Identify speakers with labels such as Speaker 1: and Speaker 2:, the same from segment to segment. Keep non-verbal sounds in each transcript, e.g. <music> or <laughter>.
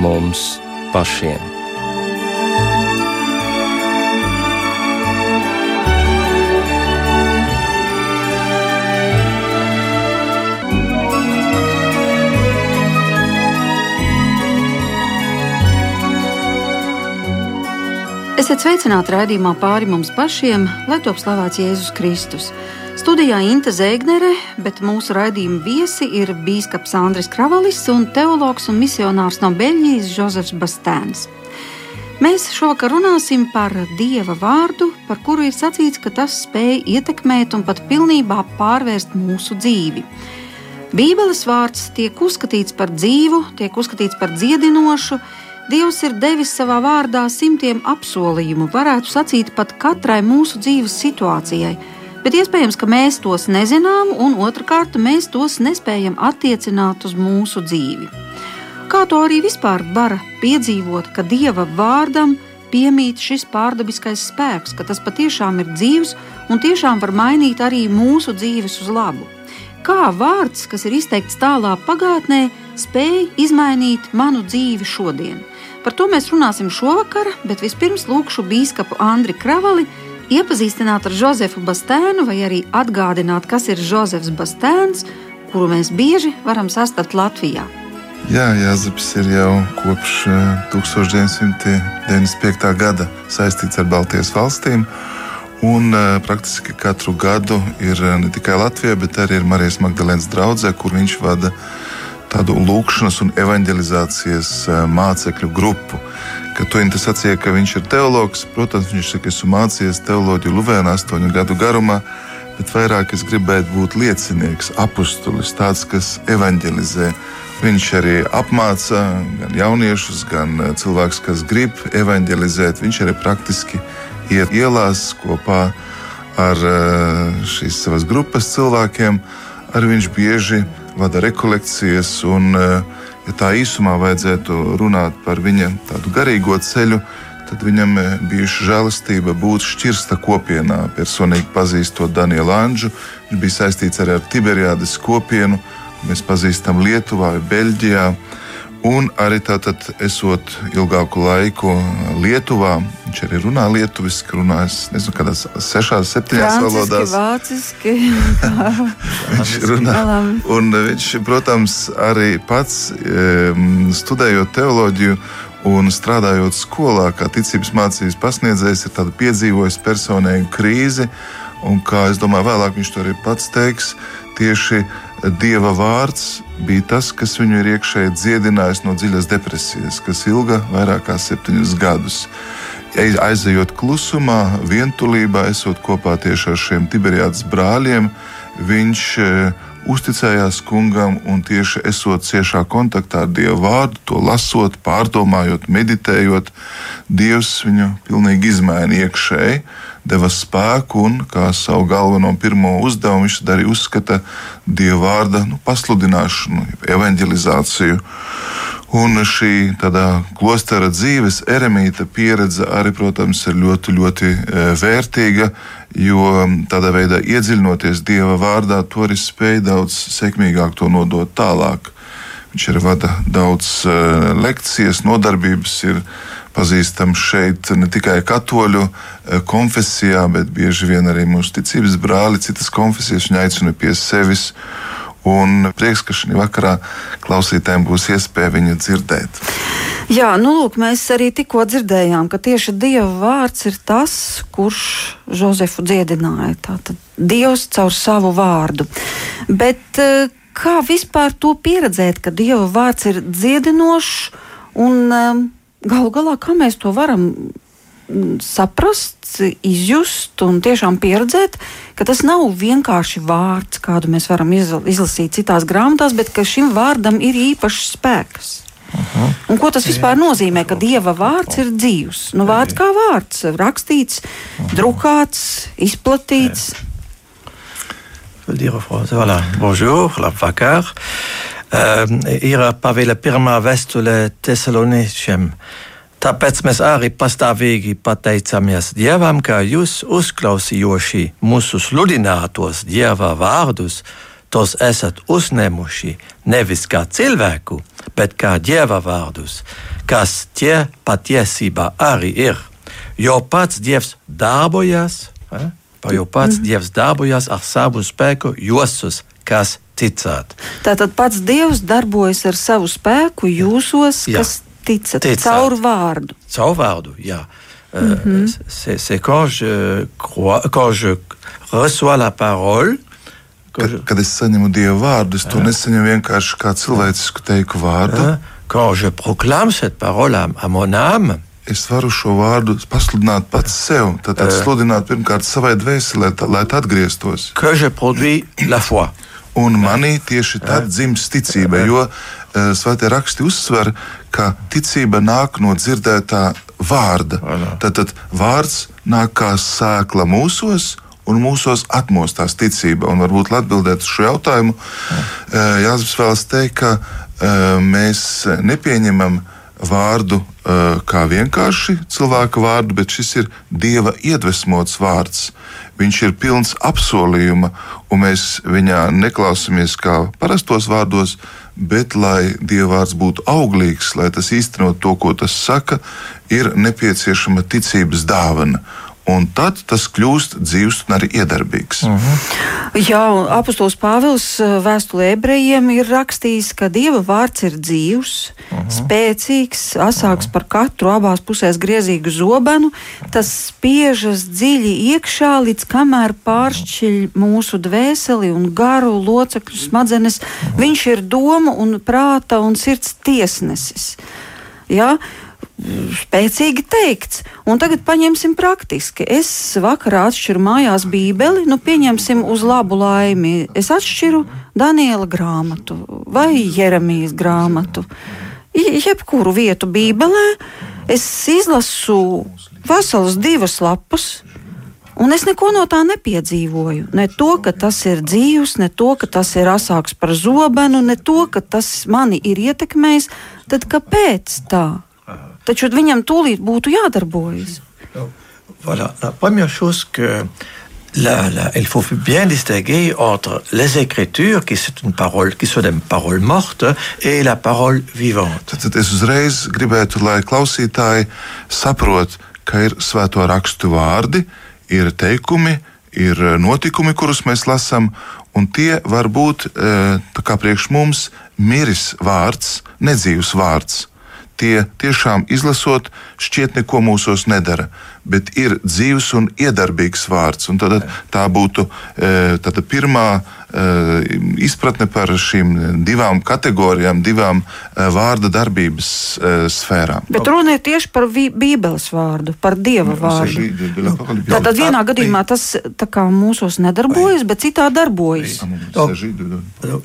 Speaker 1: mums pašiem.
Speaker 2: Esiet sveicināti raidījumā pāri mums pašiem, lai top slavēts Jēzus Kristus. Studijā Inte Zēgnere, bet mūsu raidījuma viesi ir bīskaps Andris Kravalis un teologs un misionārs no Beļģijas Jozefs Bastēns. Mēs šovakar runāsim par Dieva vārdu, par kuru ir sacīts, ka tas spēj ietekmēt un pat pilnībā pārvērst mūsu dzīvi. Bībeles vārds tiek uzskatīts par dzīvu, tiek uzskatīts par dziedinošu, Dievs ir devis savā vārdā simtiem apsolījumu, varētu sacīt pat katrai mūsu dzīves situācijai, bet iespējams, ka mēs tos nezinām, un otrkārt, mēs tos nespējam attiecināt uz mūsu dzīvi. Kā to arī vispār var piedzīvot, ka Dieva vārdam piemīt šis pārdabiskais spēks, ka tas patiešām ir dzīves un tiešām var mainīt arī mūsu dzīves uz labu. Kā vārds, kas ir izteikts tālā pagātnē, spēj izmainīt manu dzīvi šodien? Par to mēs runāsim šovakar, bet vispirms lūkšu biskupu Andri Kravali iepazīstināt ar Jozefu Bastēnu vai arī atgādināt, kas ir Jozefs Bastēns, kuru mēs bieži varam sastapt Latvijā.
Speaker 3: Jā, Jāzeps ir jau kopš 1995. Eh, gada saistīts ar Baltijas valstīm. Un uh, praktiski katru gadu ir eh, ne tikai Latvija, bet arī Marijas Magdalēnas draudzē, kur viņš vada tādu lūkšanas un evanģelizācijas mācekļu grupu. Kad to viņš sacīja, ka viņš ir teologs, protams, viņš saka, esmu mācījies teoloģiju Luvēnā astoņu gadu garumā, bet vairāk es gribētu būt liecinieks, apustulis, tāds, kas evanģelizē. Viņš arī apmāca gan jauniešus, gan cilvēkus, kas grib evanģelizēt. Viņš arī praktiski iet ielās kopā ar šīs savas grupas cilvēkiem. Arī viņš bieži vada rekolekcijas. Un, eh, ja tā īsumā vajadzētu runāt par viņa tādu garīgo ceļu, tad viņam eh, bijuši žēlastība būt šķirsta kopienā. Personīgi pazīstot Danielu Anģu, viņš bija saistīts arī ar Tiberiādas kopienu, ko mēs pazīstam Lietuvā Beļģijā. Un arī tātad, esot ilgāku laiku Lietuvā, viņš arī runā lietuviski, runājas nezinu, kādās sešās, septiņās valodās.
Speaker 2: Vāciski, <laughs>
Speaker 3: viņš runā. Un viņš, protams, arī pats um, studējot teoloģiju un strādājot skolā, kā ticības mācības pasniedzējs, ir piedzīvojis personīgu krīzi. Un kā es domāju, vēlāk viņš to arī pats teiks, tieši Dieva vārds bija tas, kas viņu ir iekšēji dziedinājis no dziļas depresijas, kas ilga vairāk kā septiņus gadus. Aizejot klusumā, vientulībā, esot kopā tieši ar šiem Tiberiādas brāļiem, viņš e, uzticējās kungam un tieši esot ciešā kontaktā ar Dievu vārdu, to lasot, pārdomājot, meditējot, Dievs viņu pilnīgi izmaina iekšēji deva spēku un kā savu galveno pirmo uzdevumu viņš arī uzskata Dieva vārda nu, pasludināšanu, evanģelizāciju. Un šī tādā klostera dzīves eremīta pieredze arī, protams, ir ļoti, ļoti e, vērtīga, jo tādā veidā iedziļinoties Dieva vārdā, to arī spēj daudz sekmīgāk to nodot tālāk. Viņš arī vada daudz e, lekcijas, nodarbības. Ir, pazīstams šeit ne tikai katoļu eh, konfesijā, bet bieži vien arī mūsu ticības brāli, citas konfesijas viņa aicina pie sevis. Un prieks, ka šī vakarā klausītājiem būs iespēja viņu dzirdēt.
Speaker 2: Jā, nu lūk, mēs arī tikko dzirdējām, ka tieši Dieva vārds ir tas, kurš Jozefu dziedināja. Tātad Dievs caur savu vārdu. Bet eh, kā vispār to pieredzēt, ka Dieva vārds ir dziedinošs un um, galu galā, kā mēs to varam mm, saprast, izjust un tiešām pieredzēt, ka tas nav vienkārši vārds, kādu mēs varam izlasīt citās grāmatās, bet ka šim vārdam ir īpašs spēks. Uh -huh. Un ko tas vispār nozīmē, ka dieva vārds ir dzīvs? Nu, vārds kā vārds, rakstīts, uh -huh. drukāts, izplatīts.
Speaker 4: Voilà. Bonjour, labvakar. Ehm, ir Pavila pirmā vēstule Tesaloniešiem. Tāpēc mēs arī pastāvīgi pateicamies Dievam, ka jūs uzklausījoši mūsu sludinātos Dieva vārdus, tos esat uzņēmuši nevis kā cilvēku, bet kā dieva vārdus, kas tie patiesībā arī ir. Jo pats dievs darbojas, eh? jo pats mm. dievs darbojas ar savu spēku jūsos, kas ticāt.
Speaker 2: Tātad pats dievs darbojas ar savu spēku jūsos, Jā. kas ticat, ticāt. caur vārdu.
Speaker 4: Caur vārdu, jā. Mm -hmm. uh, c'est quand je, crois, quand je reçois la parole.
Speaker 3: Kad, je... kad es saņemu Dieva vārdu, es to uh, nesaņemu vienkārši kā cilvēcisku teiku vārdu. Uh,
Speaker 4: quand je proclame cette parole à, à mon âme,
Speaker 3: es varu šo vārdu pasludināt pats sev. Tad uh, sludināt pirmkārt savai dvēselē, tā, lai tā atgrieztos.
Speaker 4: Que je produis la foi.
Speaker 3: Un manī tieši tad dzimst ticība, jo uh, svētie raksti uzsver, ka ticība nāk no dzirdētā vārda. Tad, tad vārds nāk kā sēkla mūsos. Un mūsos atmostās ticība. Un varbūt atbildēt uz šo jautājumu, uh, Jānis vēlas teikt, ka uh, mēs nepieņemam vārdu kā vienkārši cilvēka vārdu, bet šis ir dieva iedvesmots vārds. Viņš ir pilns apsolījuma, un mēs viņā neklausāmies kā parastos vārdos, bet lai Dieva vārds būtu auglīgs, lai tas īstenot to, ko tas saka, ir nepieciešama ticības dāvana un tad tas kļūst dzīves un arī iedarbīgs. Uh
Speaker 2: mhm. -huh. Jā, apustulis Pāvils eh, vēstulē ebrejiem ir rakstījis, ka Dieva vārds ir dzīvs, uh mhm. -huh. spēcīgs, asāks uh mhm. -huh. par katru abās pusēs griezīgu zobenu. Tas spiežas dziļi iekšā, līdz kamēr pāršķiļ mūsu dvēseli un garu locekļu smadzenes. Uh -huh. Viņš ir doma un prāta un sirds tiesnesis. Ja? Spēcīgi teikts. Un tagad paņemsim praktiski. Es vakarā atšķiru mājās Bībeli, nu pieņemsim uz labu laimi. Es atšķiru Daniela grāmatu vai Jeremijas grāmatu. Jebkuru vietu Bībelē es izlasu veselas divas lapas. Un es neko no tā nepiedzīvoju. Ne to, ka tas ir dzīves, ne to, ka tas ir asāks par zobenu, ne to, ka tas mani ir ietekmējis. Tad kāpēc tā? Taču viņam tūlīt būtu jādarbojas.
Speaker 4: Voilà. La première chose que Là, là, il faut bien distinguer entre les écritures, qui, une parole, qui sont des paroles mortes, et la parole vivante.
Speaker 3: Tad, tad es uzreiz gribētu, lai klausītāji saprot, ka ir svēto rakstu vārdi, ir teikumi, ir notikumi, kurus mēs lasām, un tie var būt priekš mums miris vārds, nedzīvs vārds tie tiešām izlasot, šķiet neko mūsos nedara, bet ir dzīves un iedarbīgs vārds. Un tad, tā būtu e, tāda pirmā e, izpratne par šīm divām kategorijām, divām e, vārda darbības sfērām.
Speaker 2: Bet runa ir tieši par Bībeles vārdu, par Dieva vārdu. Tātad vienā gadījumā tas mūsos nedarbojas, bet citā darbojas.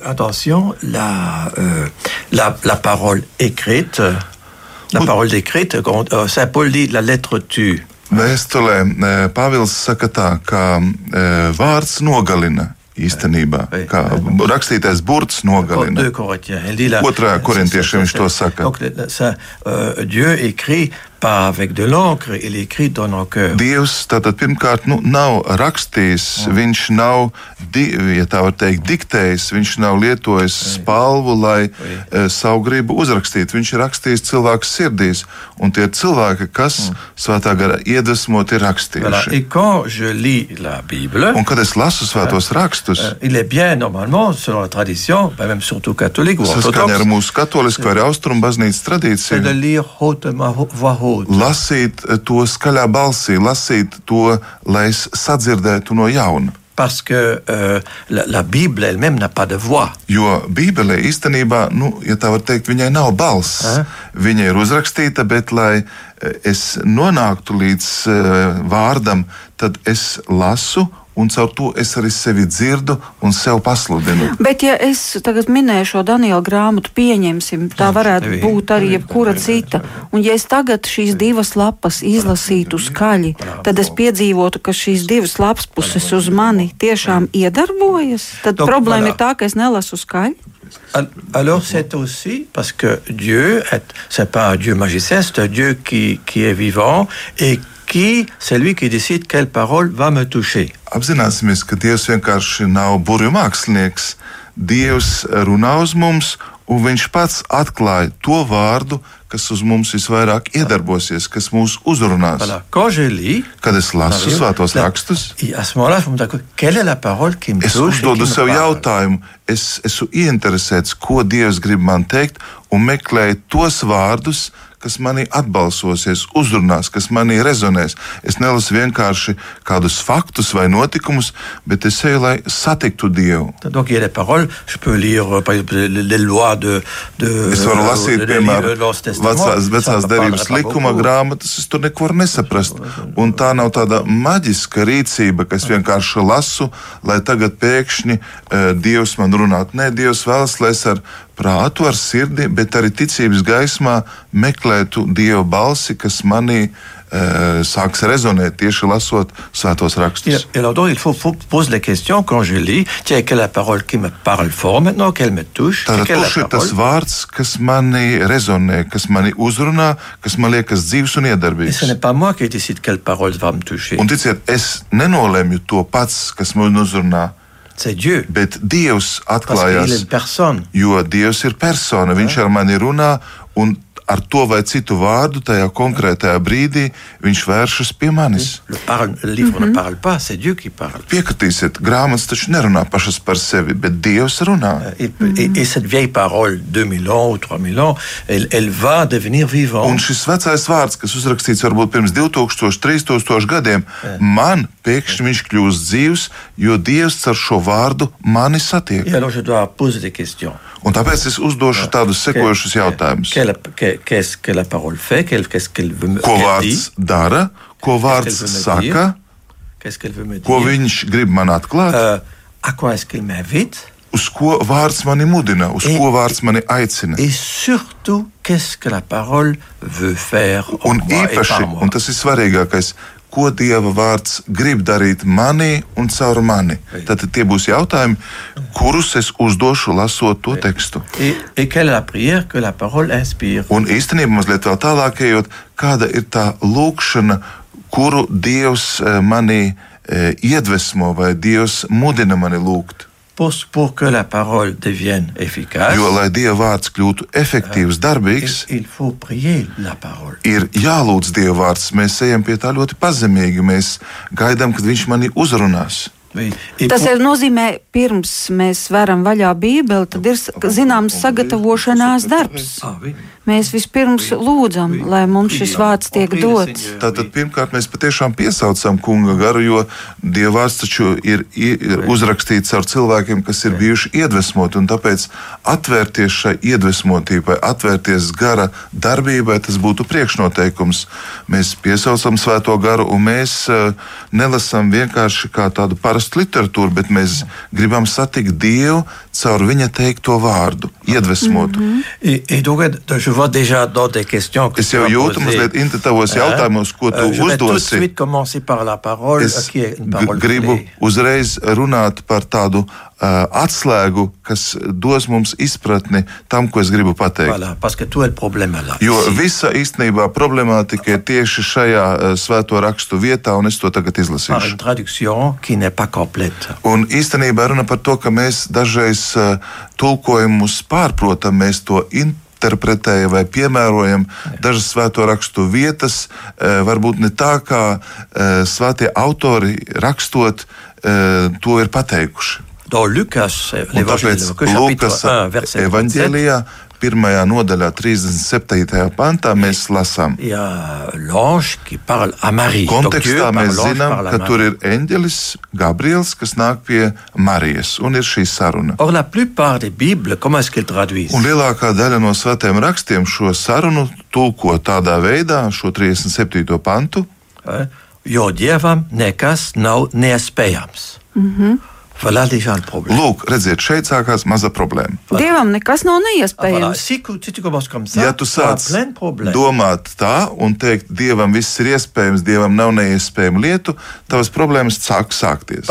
Speaker 4: Attention, la, euh, la, la parole écrite La parole décrite, euh, Saint Paul dit la lettre tue.
Speaker 3: Vēstulē Pāvils saka tā, ka vārds nogalina īstenībā. Kā rakstītais burts nogalina. Otrā korintiešiem viņš to saka.
Speaker 4: Euh, Dieu écrit pas avec de l'encre, il écrit dans nos cœurs.
Speaker 3: Dievs tātad pirmkārt nu, nav rakstījis, mm. viņš nav, di, ja tā var teikt, diktējis, viņš nav lietojis oui. spalvu, lai oui. uh, savu gribu uzrakstītu. Viņš ir rakstījis cilvēku sirdīs, un tie cilvēki, kas mm. svētā gara iedvesmot, ir rakstījuši.
Speaker 4: Voilà. Bible,
Speaker 3: un kad es lasu svētos rakstus, uh,
Speaker 4: il est bien normalement, selon la tradition, même surtout catholique ou orthodoxe.
Speaker 3: Saskaņā ar mūsu katolisku vai austrumu baznīcas tradīciju. Haute. Lasīt to skaļā balsī, lasīt to, lai es sadzirdētu no jauna.
Speaker 4: Parce que euh, la, la Bible elle-même n'a pas de voix.
Speaker 3: Jo Bībelē īstenībā, nu, ja tā var teikt, viņai nav balss. Eh? Viņa ir uzrakstīta, bet lai eh, es nonāktu līdz uh, vārdam, tad es lasu un caur to es arī sevi dzirdu un sev pasludinu.
Speaker 2: Bet, ja es tagad minēju šo Daniela grāmatu, pieņemsim, tā varētu tevi, būt arī jebkura cita, un ja es tagad šīs divas lapas izlasītu skaļi, tad es piedzīvotu, ka šīs divas lapas puses uz mani tiešām iedarbojas. Tad Donc, problēma ir tā, ka es nelasu skaļi.
Speaker 4: Alors c'est aussi parce que Dieu, c'est pas un Dieu magicien, c'est un Dieu qui, qui est vivant et qui c'est lui qui décide quelle parole va me toucher.
Speaker 3: Apzināsimies, ka Dievs vienkārši nav mākslinieks. Dievs runā uz mums, un Viņš pats atklāja to vārdu, kas uz mums visvairāk iedarbosies, kas mūs uzrunās.
Speaker 4: Voilà. Quand je lis,
Speaker 3: Kad es lasu svētos rakstus,
Speaker 4: qui
Speaker 3: es
Speaker 4: qui
Speaker 3: uzdodu sev jautājumu, es esmu ieinteresēts, ko Dievs grib man teikt, un meklēju tos vārdus, kas manī atbalsosies, uzrunās, kas manī rezonēs. Es nelasu vienkārši kādus faktus vai notikumus, bet es eju, lai satiktu Dievu.
Speaker 4: Donc il y a des paroles, je peux lire euh, par exemple les, lois de, de
Speaker 3: Es varu lasīt,
Speaker 4: de- de-
Speaker 3: piemēram, vecās, vecās derības likuma grāmatas, es tur neko nesaprast. Un tā nav tāda maģiska rīcība, kas vienkārši lasu, lai tagad pēkšņi uh, Dievs man runātu. Nē, Dievs vēlas, lai es ar prātu, ar sirdi, bet arī ticības gaismā meklētu Dieva balsi, kas manī uh, sāks rezonēt tieši lasot svētos rakstus.
Speaker 4: et alors donc il faut, faut poser la question quand je lis, tiens, quelle est la parole qui me parle fort maintenant, qu'elle me touche,
Speaker 3: Tātad
Speaker 4: est
Speaker 3: ir tas vārds, kas manī rezonē, kas manī uzrunā, kas man liekas dzīves un iedarbīgs?
Speaker 4: ce n'est pas moi qui décide quelle parole va me toucher,
Speaker 3: Un ticiet, es nenolēmu to pats, kas man uzrunā, bet Dievs atklājās. Jo Dievs ir persona, Viņš ar mani runā, un ar to vai citu vārdu tajā konkrētajā brīdī Viņš vēršas pie manis.
Speaker 4: Qui parle.
Speaker 3: Piekritīsiet, grāmatas taču nerunā pašas par sevi, bet Dievs runā.
Speaker 4: Et, et- et cette vieille parole, 2000 ans ou 3000 ans, elle, elle va devenir
Speaker 3: Un šis vecais vārds, kas uzrakstīts varbūt pirms 2000, 3000 gadiem, man pēkšņi viņš kļūst dzīves, jo Dievs ar šo vārdu mani satiek. Un tāpēc es uzdošu tādus sekojošus jautājumus. Ko vārds dara, ko vārds saka, ko viņš grib man atklāt,
Speaker 4: Euh,
Speaker 3: uz ko vārds mani mudina, uz ko vārds mani aicina. Un īpaši, un tas ir svarīgākais, ko Dieva vārds grib darīt manī un caur mani. Tad tie būs jautājumi, kurus es uzdošu lasot to tekstu. Un īstenībā mazliet vēl tālāk ejot, kāda ir tā lūkšana, kuru Dievs eh, manī eh, iedvesmo vai Dievs mudina mani lūgt.
Speaker 4: Pour, pour que la parole devienne efficace,
Speaker 3: Jo, lai Dieva vārds kļūtu efektīvs,
Speaker 4: il,
Speaker 3: darbīgs,
Speaker 4: il faut prier la parole.
Speaker 3: ir jālūdz Dieva vārds. Mēs ejam pie tā ļoti pazemīgi. Mēs gaidām, kad Viņš mani uzrunās.
Speaker 2: Tas ir nozīmē, pirms mēs varam vaļā Bībeli, tad ir zināms sagatavošanās darbs.
Speaker 4: Ah.
Speaker 2: Mēs vispirms lūdzam, lai mums šis vārds tiek dots.
Speaker 3: Tātad pirmkārt mēs patiešām piesaucam kunga garu, jo Dieva vārds taču ir, ir uzrakstīts ar cilvēkiem, kas ir bijuši iedvesmoti. un Tāpēc atvērties šai iedvesmotībai, atvērties gara darbībai, tas būtu priekšnoteikums. Mēs piesaucam svēto garu un mēs uh, nelasām vienkārši kā tādu parastu literatūru, bet mēs gribam satikt Dievu caur viņa teikto vārdu, iedvesmotu. Mm -hmm. Es jau jūtu mazliet inti tavos jautājumos, ko tu
Speaker 4: de
Speaker 3: uzdosi.
Speaker 4: parole,
Speaker 3: Es gribu uzreiz runāt par tādu uh, atslēgu, kas dos mums izpratni tam, ko es gribu pateikt.
Speaker 4: Voilà, parce que tout est le problème là.
Speaker 3: Jo visa īstenībā problemātika ir tieši šajā uh, svēto rakstu vietā, un es to tagad izlasīšu. Un īstenībā runa par to, ka mēs dažreiz uh, tulkojumus pārprotam, mēs to interpretējam vai piemērojam dažas svēto rakstu vietas, uh, varbūt ne tā, kā uh, svētie autori rakstot uh, to ir pateikuši.
Speaker 4: Dans Lucas,
Speaker 3: Un
Speaker 4: l'évangile chapitre
Speaker 3: Lūkas
Speaker 4: 1, verset 37,
Speaker 3: evanģēlijā, pirmajā nodaļā, 37. pantā, mēs lasām.
Speaker 4: il y a l'ange qui parle à Marie. Donc Dieu
Speaker 3: Kontekstā mēs zinām, ka tur
Speaker 4: Marie.
Speaker 3: ir eņģelis Gabriels, kas nāk pie Marijas, un ir šī saruna. Un lielākā daļa no svētiem rakstiem šo sarunu tulko tādā veidā, šo 37. pantu.
Speaker 4: Hein? Jo dievam nekas nav neiespējams. Le problème.
Speaker 3: Lūk, redziet, šeit sākās maza problēma.
Speaker 2: Dievam nekas nav neiespējams.
Speaker 3: Ja tu sāc domāt tā un teikt, Dievam viss ir iespējams, Dievam nav neiespējama lietu, tavas problēmas sāk sākties.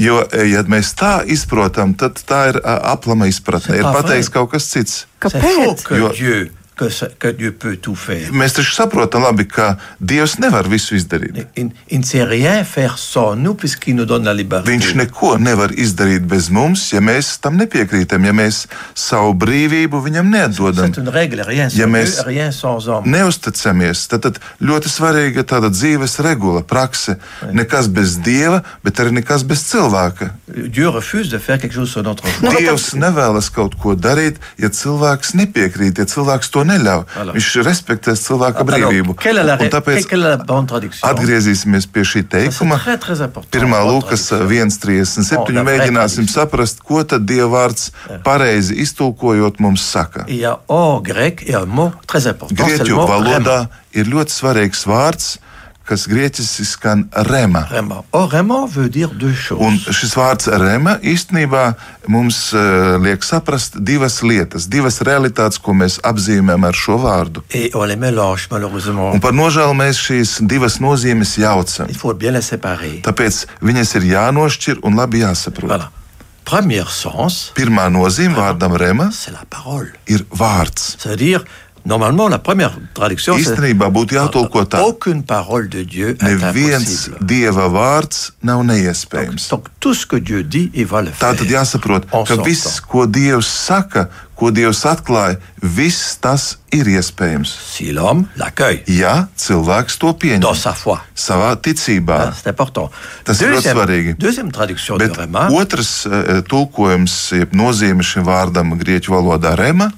Speaker 3: Jo, e, ja mēs tā izprotam, tad tā ir ā, aplama izpratne. Ir pateikts kaut kas cits.
Speaker 2: Kāpēc?
Speaker 3: Jo-
Speaker 4: Ce- que Dieu peut tout faire.
Speaker 3: Mēs taču saprotam labi, ka Dievs nevar visu izdarīt.
Speaker 4: Rien faire sans nous nous donne la liberté.
Speaker 3: Viņš neko nevar izdarīt bez mums, ja mēs tam nepiekrītam, ja mēs savu brīvību viņam neatdodam.
Speaker 4: Règle, rien
Speaker 3: Ja mēs-. Neusticamies. Tad, tad ļoti svarīga tāda dzīves regula, prakse. Nekas bez dieva, bet arī nekas bez cilvēka.
Speaker 4: Dieu refuse de faire quelque chose sur notre foi.
Speaker 3: Dievs nevēlas kaut ko darīt, ja cilvēks nepiekrīt, ja cilvēks to neļauj.
Speaker 4: Voilà.
Speaker 3: Viņš respektēs cilvēka
Speaker 4: Alors,
Speaker 3: brīvību. Un tāpēc atgriezīsimies pie šī teikuma. Pirmā Lūkas
Speaker 4: traduction.
Speaker 3: 1,37.
Speaker 4: Oh, la vraie
Speaker 3: Mēģināsim saprast, ko tad Dieva vārds pareizi iztulkojot mums saka. Grieķu valodā ir ļoti svarīgs vārds, kas grieķiski skan rema.
Speaker 4: Rema. Rema veut dire deux
Speaker 3: Un šis vārds rema īstenībā mums uh, liek saprast divas lietas, divas realitātes, ko mēs apzīmējam ar šo vārdu.
Speaker 4: Et mélange.
Speaker 3: Un par nožēlu mēs šīs divas nozīmes jaucam. Tāpēc viņas ir jānošķir un labi jāsaprot.
Speaker 4: Voilà. Sens,
Speaker 3: Pirmā nozīme vārdam rema ir vārds.
Speaker 4: C'est-à-dire, normalement, la première traduction,
Speaker 3: Īstenībā būtu jātulko tā,
Speaker 4: aucune parole de Dieu est
Speaker 3: neviens dieva vārds nav neiespējams.
Speaker 4: Donc, tout ce que Dieu dit, il va le
Speaker 3: Tā tad jāsaprot, ka viss, ko Dievs saka, ko Dievs atklāja, viss tas ir iespējams. Ja cilvēks to pieņem. Savā ticībā,
Speaker 4: hein, c'est important.
Speaker 3: Tas ir ļoti svarīgi. Bet otrs eh, tulkojums, jeb nozīme šim vārdam grieķu valodā rema,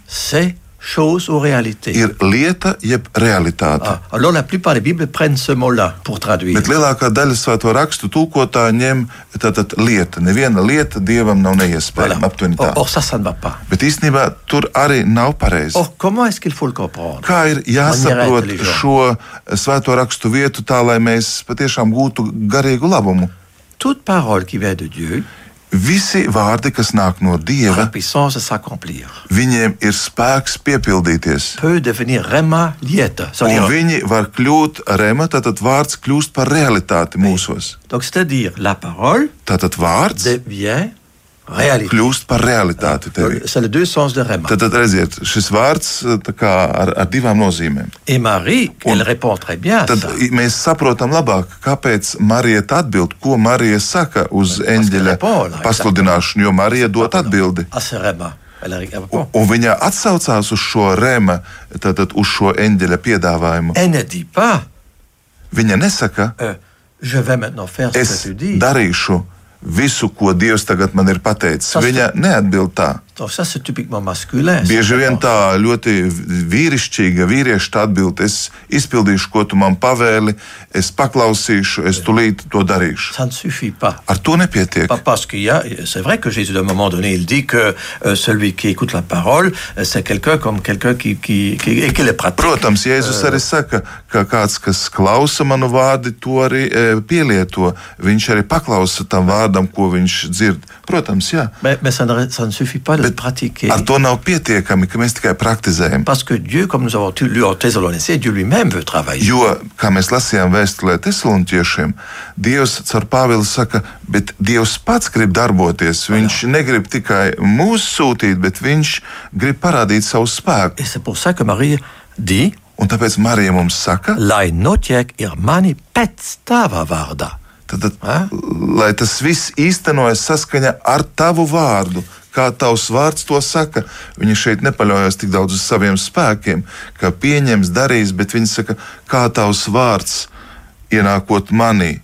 Speaker 4: chose ou réalité.
Speaker 3: ir lieta jeb realitāte.
Speaker 4: Ah, alors, la plupart des Bibles prennent ce mot-là pour traduire.
Speaker 3: Bet lielākā daļa svēto rakstu tulkotāji ņem tātad lieta. Neviena lieta dievam nav neiespējama.
Speaker 4: Voilà.
Speaker 3: Aptuveni
Speaker 4: Or,
Speaker 3: tā.
Speaker 4: or, ça, ça ne va pas.
Speaker 3: Bet īstenībā tur arī nav pareizi.
Speaker 4: Or, comment est-ce qu'il faut le comprendre
Speaker 3: Kā ir jāsaprot šo svēto rakstu vietu tā, lai mēs patiešām gūtu garīgu labumu?
Speaker 4: Toute parole qui vient de Dieu
Speaker 3: Visi vārdi, kas nāk no dieva, viņiem ir spēks piepildīties. Un viņi var kļūt rema, tātad vārds kļūst par realitāti mūsos. Tātad vārds
Speaker 4: devient réalité.
Speaker 3: kļūst par realitāti. Tad, tad redziet, šis vārds tā kā ar, ar divām nozīmēm.
Speaker 4: Et Marie,
Speaker 3: Un-
Speaker 4: elle répond très bien
Speaker 3: Tad
Speaker 4: ça.
Speaker 3: mēs saprotam labāk, kāpēc Marija atbild, ko Marija saka uz eņģeļa pasludināšanu, jo Marija dod atbildi.
Speaker 4: Ah, répond.
Speaker 3: Un viņa atsaucās uz šo rēma, tātad uz šo eņģeļa piedāvājumu. Viņa nesaka,
Speaker 4: euh, je vais maintenant faire ce
Speaker 3: es
Speaker 4: que tu dis.
Speaker 3: darīšu visu, ko Dievs tagad man ir pateicis.
Speaker 4: Tas-
Speaker 3: Viņa neatbild tā.
Speaker 4: Donc, ça, c'est typiquement masculin.
Speaker 3: Bieži vien tā ļoti vīrišķīga vīrieša atbild, es izpildīšu, ko tu man pavēli, es paklausīšu, es tulīt to darīšu. Ar to nepietiek.
Speaker 4: Parce qu'il y a, c'est vrai que Jésus, à un moment donné, il dit que euh, celui qui écoute la parole, euh, c'est quelqu'un comme quelqu'un qui, qui, qui, qui le pratique.
Speaker 3: Protams, Jēzus arī saka, ka kāds, kas klausa manu vārdu, to arī pielieto. Viņš arī paklausa tam vārdam, ko viņš dzird. Protams, jā.
Speaker 4: Mais, mais ça, ne, ça ne suffit pas de le pratiquer.
Speaker 3: Ar to nav pietiekami, ka mēs tikai praktizējam.
Speaker 4: Parce que Dieu, comme nous avons lu en Thessaloniciens, Dieu lui-même veut travailler.
Speaker 3: Jo, kā mēs lasījām vēstulē Thessaloniķiešiem, Dievs caur Pāvilu saka, bet Dievs pats grib darboties. Viņš negrib tikai mūs sūtīt, bet viņš grib parādīt savu spēku.
Speaker 4: Et c'est pour ça que Marie dit,
Speaker 3: Un tāpēc Marija mums saka,
Speaker 4: lai notiek ir mani pēc tava vārdā.
Speaker 3: tad, tad, lai tas viss īstenojas saskaņā ar tavu vārdu. Kā tavs vārds to saka, viņa šeit nepaļaujas tik daudz uz saviem spēkiem, ka pieņems, darīs, bet viņa saka, kā tavs vārds ienākot manī,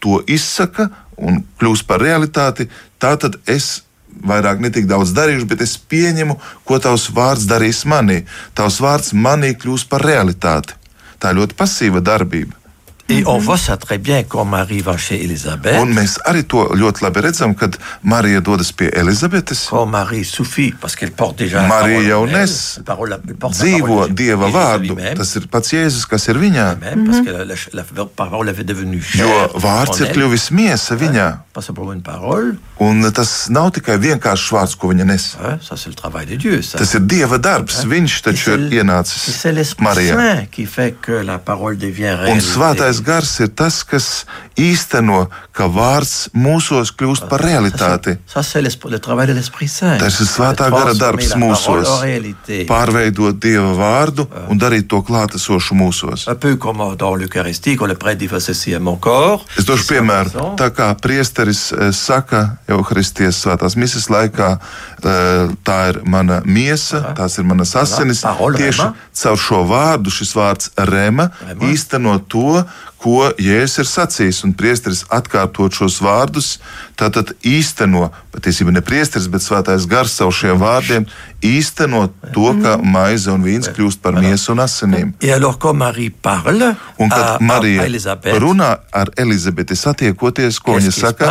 Speaker 3: to izsaka un kļūst par realitāti, tā tad es vairāk ne tik daudz darīšu, bet es pieņemu, ko tavs vārds darīs manī. Tavs vārds manī kļūst par realitāti. Tā ir ļoti pasīva darbība.
Speaker 4: Et on voit ça très bien quand Marie va chez Élisabeth.
Speaker 3: Un mēs arī to ļoti labi redzam, kad Marija dodas pie Elizabetes.
Speaker 4: Quand Marie suffit, parce qu'elle porte déjà
Speaker 3: Marija
Speaker 4: parole
Speaker 3: jau nes
Speaker 4: la parole- elle porte la
Speaker 3: dzīvo Dieva vārdu. Tas ir pats Jēzus, kas ir viņā.
Speaker 4: même, parce que la, la- la parole avait devenu
Speaker 3: Jo
Speaker 4: chère
Speaker 3: vārds
Speaker 4: en
Speaker 3: ir kļuvis miesa viņā.
Speaker 4: Pas simplement une parole,
Speaker 3: Un tas nav tikai vienkāršs vārds, ko viņa nes.
Speaker 4: hein, ça c'est le travail de Dieu. Ça.
Speaker 3: Tas ir Dieva darbs. Viņš
Speaker 4: Et
Speaker 3: taču ir ienācis
Speaker 4: c'est l'Esprit
Speaker 3: Marijā.
Speaker 4: Qui fait que la parole devient
Speaker 3: Un
Speaker 4: réelle.
Speaker 3: svētais svētais gars ir tas, kas īsteno, ka vārds mūsos kļūst par realitāti. Tas ir svētā gara darbs mūsos. Pārveidot Dieva vārdu un darīt to klātesošu mūsos. Es došu piemēru. Tā kā priesteris eh, saka Euharistijas svētās misijas laikā, tā ir mana miesa, tās ir manas asinis. Tieši caur šo vārdu šis vārds rema? īsteno to, ko Jēzus ir sacījis. Un priesteris atkārtot šos vārdus, tātad īsteno, patiesībā ne priesteris, bet svētais gars savu šiem vārdiem, īsteno to, ka maize un vīns kļūst par miesu un asinīm. Un kad Marija runā ar Elizabeti satiekoties, ko viņa saka?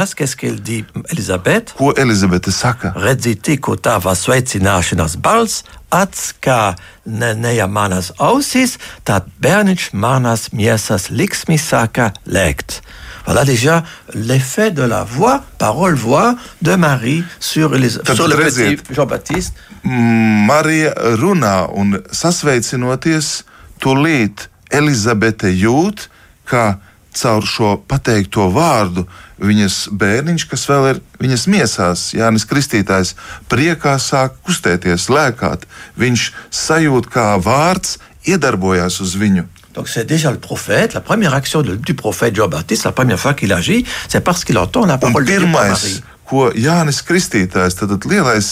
Speaker 3: Ko Elizabete saka?
Speaker 4: Redzi, tikko tava sveicināšanās balss atskā ne, neja manas ausis, tad bērniņš manas miesas liksmi sāka lēkt. Voilà déjà l'effet de la voix, parole-voix de Marie sur, les, Tad, sur le redziet, petit Jean-Baptiste.
Speaker 3: Marija runā un sasveicinoties, tūlīt Elizabete jūt, ka caur šo pateikto vārdu viņas bērniņš, kas vēl ir viņas miesās, Jānis Kristītājs, priekā sāk kustēties, lēkāt. Viņš sajūt, kā vārds iedarbojās uz viņu.
Speaker 4: Donc c'est déjà le prophète, la première action de, du prophète Jean-Baptiste, la première fois qu'il agit, c'est parce qu'il entend la parole de Marie.
Speaker 3: Ko Jānis Kristītājs, tad lielais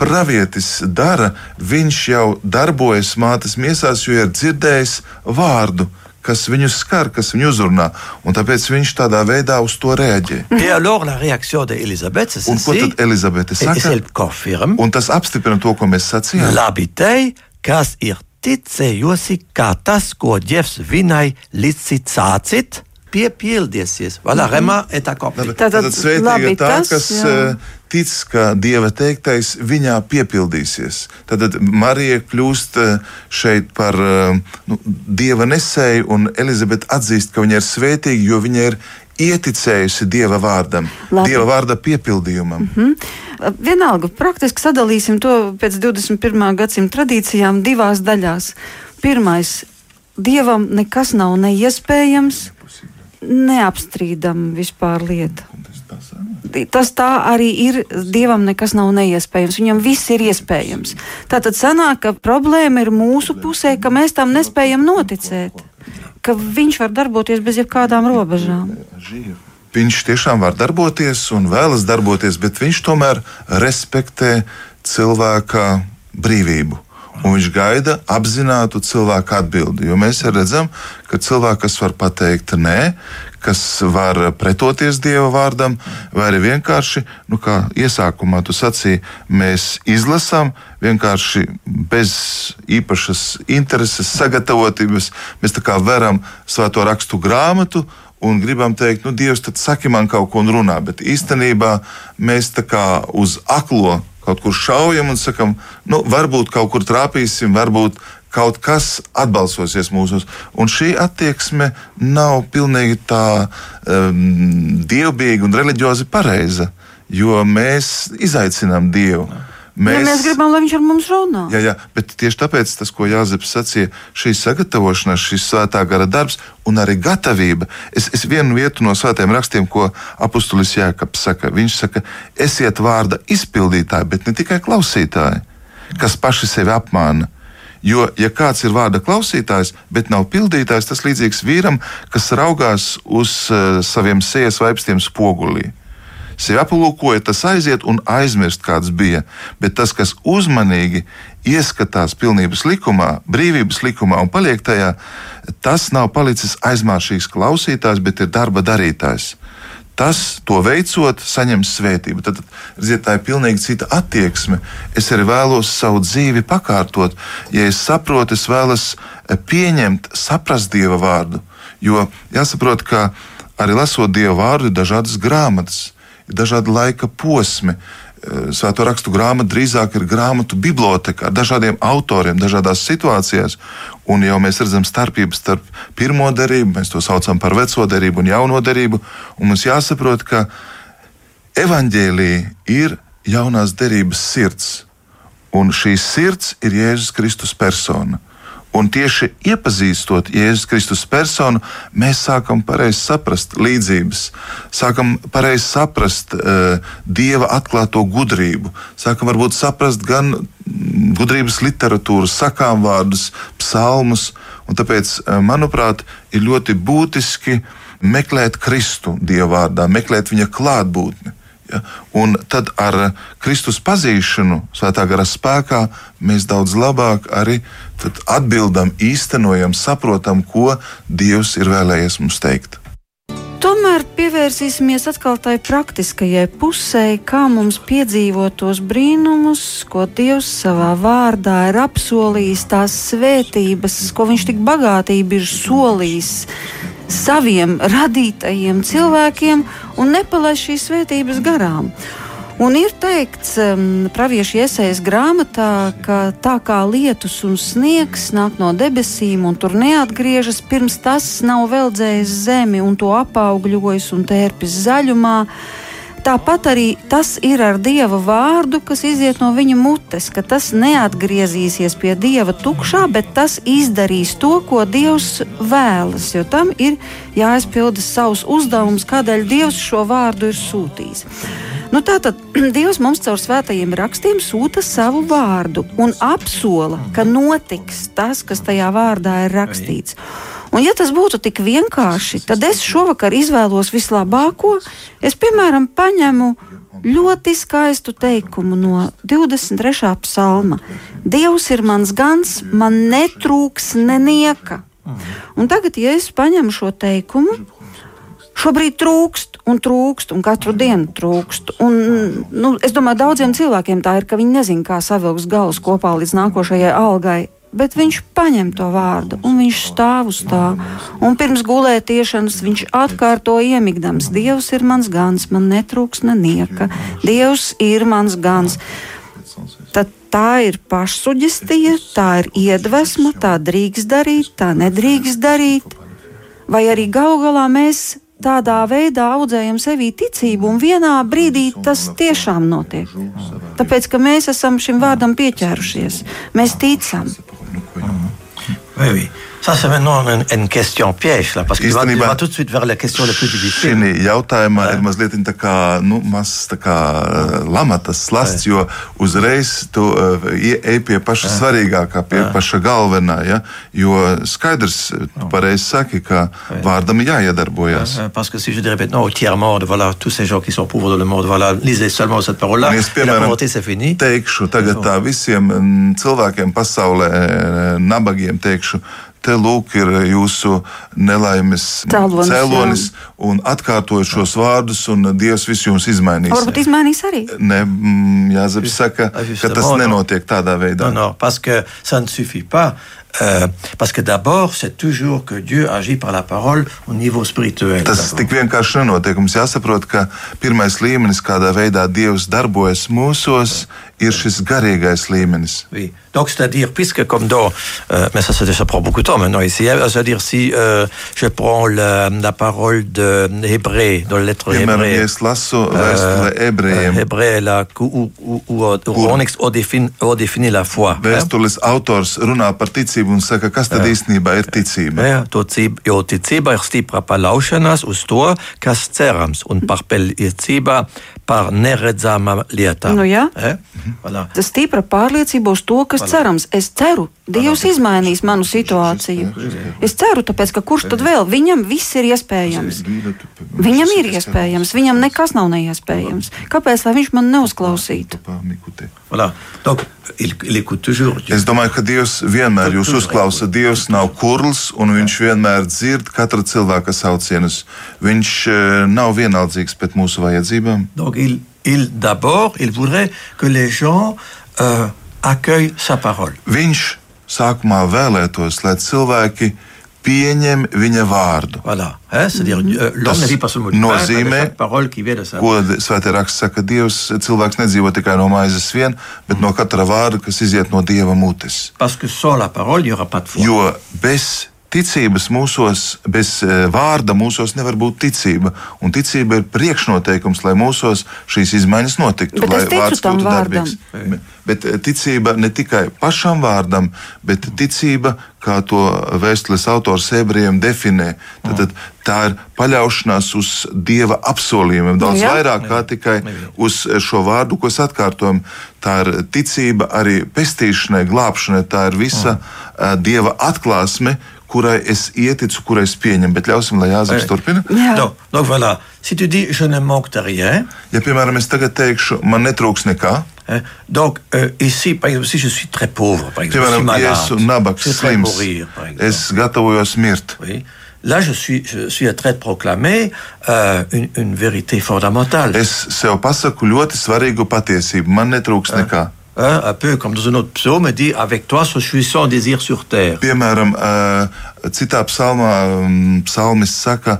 Speaker 3: pravietis dara, viņš jau darbojas mātes miesās, jo ir dzirdējis vārdu kas viņu skar, kas viņu uzrunā. Un tāpēc viņš tādā veidā uz to reaģē. Un ko tad Elizabete saka? Un tas apstiprina to, ko mēs sacījām.
Speaker 4: Labi, te, kas ir ticējusi, kā tas, ko Dievs viņai licicācit, piepildīsies. Voilà,
Speaker 3: vraiment est accompli. Tātad svētīga tā, kas jā. Eh, tic, ka Dieva teiktais viņā piepildīsies. Tad Marija kļūst eh, šeit par eh, nu, Dieva nesēju, un Elizabete atzīst, ka viņa ir svētīga, jo viņa ir ieticējusi Dieva vārdam, Labi. Dieva vārda piepildījumam. Mm
Speaker 2: -hmm. Vienalga, praktiski sadalīsim to pēc 21. gadsimta tradīcijām divās daļās. Pirmais, Dievam nekas nav neiespējams, neapstrīdama vispār lieta. Tas tā arī ir. Dievam nekas nav neiespējams. Viņam viss ir iespējams. Tātad sanāk, ka problēma ir mūsu pusē, ka mēs tam nespējam noticēt ka viņš var darboties bez jebkādām robežām.
Speaker 3: Viņš tiešām var darboties un vēlas darboties, bet viņš tomēr respektē cilvēka brīvību. Un viņš gaida apzinātu cilvēku atbildi. Jo mēs redzam, ka cilvēks, kas var pateikt nē, kas var pretoties Dieva vārdam, vai arī vienkārši, nu, kā iesākumā tu sacīji, mēs izlasām vienkārši bez īpašas intereses, sagatavotības. Mēs tā kā veram svēto rakstu grāmatu un gribam teikt, nu, Dievs, tad saki man kaut ko un runā. Bet īstenībā mēs tā kā uz aklo kaut kur šaujam un sakam, nu, varbūt kaut kur trāpīsim, varbūt kaut kas atbalsosies mūsos. Un šī attieksme nav pilnīgi tā um, dievbijīga un reliģiozi pareiza, jo mēs izaicinām Dievu.
Speaker 2: Mēs, ja mēs gribam, lai viņš ar mums runā.
Speaker 3: Jā, jā, bet tieši tāpēc tas, ko Jāzeps sacīja, šī sagatavošanās, šis svētā gara darbs un arī gatavība. Es, es vienu vietu no svētiem rakstiem, ko apustulis Jēkabs saka, viņš saka, esiet vārda izpildītāji, bet ne tikai klausītāji, kas paši sevi apmāna. Jo, ja kāds ir vārda klausītājs, bet nav pildītājs, tas līdzīgs vīram, kas raugās uz uh, saviem sēnes vaipstiem spogulī. Sevi aplūkoja, tas aiziet un aizmirst, kāds bija. Bet tas, kas uzmanīgi ieskatās pilnības likumā, brīvības likumā un paliek tajā, tas nav palicis aizmāršīgs klausītājs, bet ir darba darītājs tas, to veicot, saņems svētību. Tad, redziet, tā ir pilnīgi cita attieksme. Es arī vēlos savu dzīvi pakārtot. Ja es saprotu, es vēlos eh, pieņemt, saprast Dieva vārdu. Jo jāsaprot, ka arī lasot Dieva vārdu, ir dažādas grāmatas, dažādi laika posmi. Eh, Svēto rakstu grāmata drīzāk ir grāmatu biblioteka ar dažādiem autoriem, dažādās situācijās. Un jau mēs redzam starpības starp pirmo derību, mēs to saucam par veco derību un jauno derību. Un mums jāsaprot, ka evaņģēlīja ir jaunās derības sirds. Un šī sirds ir Jēzus Kristus persona. Un tieši iepazīstot Jēzus Kristus personu, mēs sākam pareizi saprast līdzības, sākam pareizi saprast uh, Dieva atklāto gudrību, sākam varbūt saprast gan gudrības literatūru, sakām vārdus, psalmus. Tāpēc, uh, manuprāt, ir ļoti būtiski meklēt Kristu Dieva vārdā, meklēt viņa klātbūtni. Ja? Un tad ar Kristus pazīšanu, svētā gara spēkā, mēs daudz labāk arī atbildam, īstenojam, saprotam, ko Dievs ir vēlējies mums teikt.
Speaker 2: Tomēr pievērsīsimies atkal tai praktiskajai pusē, kā mums piedzīvot tos brīnumus, ko Dievs savā vārdā ir apsolījis, tās svētības, ko Viņš tik bagātīgi ir solījis saviem radītajiem cilvēkiem un nepalaist šīs svētības garām. Un ir teikts, um, praviešu iesaistas grāmatā, ka tā kā lietus un sniegs nāk no debesīm un tur neatgriežas, pirms tas nav veldzējis zemi un to apaugļojis un tērpis zaļumā, Tāpat arī tas ir ar Dieva vārdu, kas iziet no viņa mutes, ka tas neatgriezīsies pie Dieva tukšā, bet tas izdarīs to, ko Dievs vēlas, jo tam ir jāizpilda savs uzdevums, kādēļ Dievs šo vārdu ir sūtījis. Nu, tātad <clears throat> Dievs mums caur svētajiem rakstiem sūta savu vārdu un apsola, ka notiks tas, kas tajā vārdā ir rakstīts. Un, ja tas būtu tik vienkārši, tad es šovakar izvēlos vislabāko. Es, piemēram, paņemu ļoti skaistu teikumu no 23. psalma. Dievs ir mans gans, man netrūks nenieka. Un tagad, ja es paņemu šo teikumu, šobrīd trūkst un trūkst, un katru dienu trūkst. Un, nu, es domāju, daudziem cilvēkiem tā ir, ka viņi nezina, kā savilkt galus kopā līdz nākošajai algai bet viņš paņem to vārdu un viņš stāv uz tā. Un pirms gulētiešanas viņš atkārto iemigdams: Dievs ir mans gans, man netrūks nenieka. Dievs ir mans gans. Tad tā ir pašsugestija, tā ir iedvesma, tā drīkst darīt, tā nedrīkst darīt. Vai arī galu galā mēs tādā veidā audzējam sevī ticību, un vienā brīdī tas tiešām notiek. Tāpēc, ka mēs esam šim vārdam pieķērušies, mēs ticam.
Speaker 4: Oui, oui. Ça, c'est maintenant une, une question piège, là, parce que Īstenībā, va, va tout de suite vers la question la plus difficile.
Speaker 3: Šī jautājumā ir mazliet tā kā, nu, mazs tā kā lamatas slasts, jo uzreiz tu uh, ej pie paša svarīgākā, pie paša galvenā, ja? jo skaidrs, tu pareizi saki, ka vārdam jāiedarbojas.
Speaker 4: Parce que si je dirais maintenant au tiers monde, voilà, tous ces gens qui sont pauvres dans le monde, voilà, lisez seulement cette parole-là,
Speaker 3: piemēram, la pauvreté, c'est fini. Teikšu tagad tā visiem cilvēkiem pasaulē, nabagiem teikšu, te lūk ir jūsu nelaimes cēlonis, cēlonis un atkārtojot šos vārdus, un Dievs visu jums izmainīs.
Speaker 2: Varbūt izmainīs arī.
Speaker 3: Ne, Jāzeps saka, ka tas nenotiek tādā veidā.
Speaker 4: Non, non, parce que ça ne suffit pas. Euh, parce que d'abord, c'est toujours que Dieu agit par la parole au niveau spirituel.
Speaker 3: Tas tik vienkārši nenotiek. Mums jāsaprot, ka pirmais līmenis, kādā veidā Dievs darbojas mūsos, ir šis garīgais līmenis.
Speaker 4: Oui. Donc, c'est-à-dire, puisque comme dans, euh, mais ça, ça, ça, prend beaucoup de temps maintenant ici, c'est-à-dire si euh, je prends la, la parole de Hébré, dans la lettre Hébré,
Speaker 3: euh,
Speaker 4: Hébré là, où, où, où, où on, définit, on définit la foi.
Speaker 3: Vēstules hein? autors runā par ticību un saka, kas tad īstenībā ir ticība.
Speaker 4: Jā, to cība, jo ticība ir stipra paļaušanās uz to, kas cerams, un par pelniecībā par neredzamām lietām.
Speaker 2: Nu, jā. Eh? Voilà. Tas stipra pārliecība uz to, kas voilà. cerams. Es ceru, Dievs izmainīs manu situāciju. Es ceru, tāpēc, ka kurš tad vēl? Viņam viss ir iespējams. Viņam ir iespējams, viņam nekas nav neiespējams. Kāpēc lai viņš man neuzklausītu?
Speaker 4: Voilà. Donc, il, il toujours,
Speaker 3: es domāju, ka Dievs vienmēr jūs uzklausa. Dievs nav kurls un viņš vienmēr dzird katra cilvēka saucienus. Viņš uh, nav vienaldzīgs pret mūsu vajadzībām.
Speaker 4: Donc, il, il d'abord, il voudrait que les gens euh, accueillent sa parole.
Speaker 3: Viņš sākumā vēlētos, lai cilvēki pieņem viņa vārdu.
Speaker 4: Voilà. Tas
Speaker 3: nozīmē, ko Svētajā rakstā saka, Dievs cilvēks nedzīvo tikai no maizes vien, bet no katra vārda, kas iziet no Dieva mutes.
Speaker 4: Parole,
Speaker 3: jo bez ticības mūsos, bez uh, vārda mūsos nevar būt ticība. Un ticība ir priekšnoteikums, lai mūsos šīs izmaiņas notiktu.
Speaker 2: Bet
Speaker 3: lai
Speaker 2: vārds būtu darbīgs.
Speaker 3: Vārdam. Bet ticība ne tikai pašam vārdam, bet ticība, kā to vēstules autors ebrejiem definē. Tad, tad tā ir paļaušanās uz Dieva apsolījumiem, daudz Jā. vairāk kā tikai uz šo vārdu, ko es atkārtoju. Tā ir ticība arī pestīšanai, glābšanai, tā ir visa uh, Dieva atklāsme, kurai es ieticu, kurai es pieņemu. Bet ļausim, lai Jānis turpina.
Speaker 4: Donc, donc voilà. Si tu dis, je ne manque de rien.
Speaker 3: Ja, piemēram, es tagad teikšu, man netrūks nekā.
Speaker 4: Donc, euh, ici, par exemple, si je suis très pauvre, par exemple,
Speaker 3: Piemēram,
Speaker 4: si
Speaker 3: ja esmu nabaks, slims, mourir, es gatavojos mirt.
Speaker 4: Oui. Là, je suis, je suis en train de proclamer euh, une, une vérité fondamentale.
Speaker 3: Es sev pasaku ļoti svarīgu patiesību. Man netrūks nekā.
Speaker 4: Hein, un peu comme dans un autre psaume, dit Avec toi, je suis sans désir sur terre.
Speaker 3: Piemēram, uh, citā psalmā um, psalmis saka,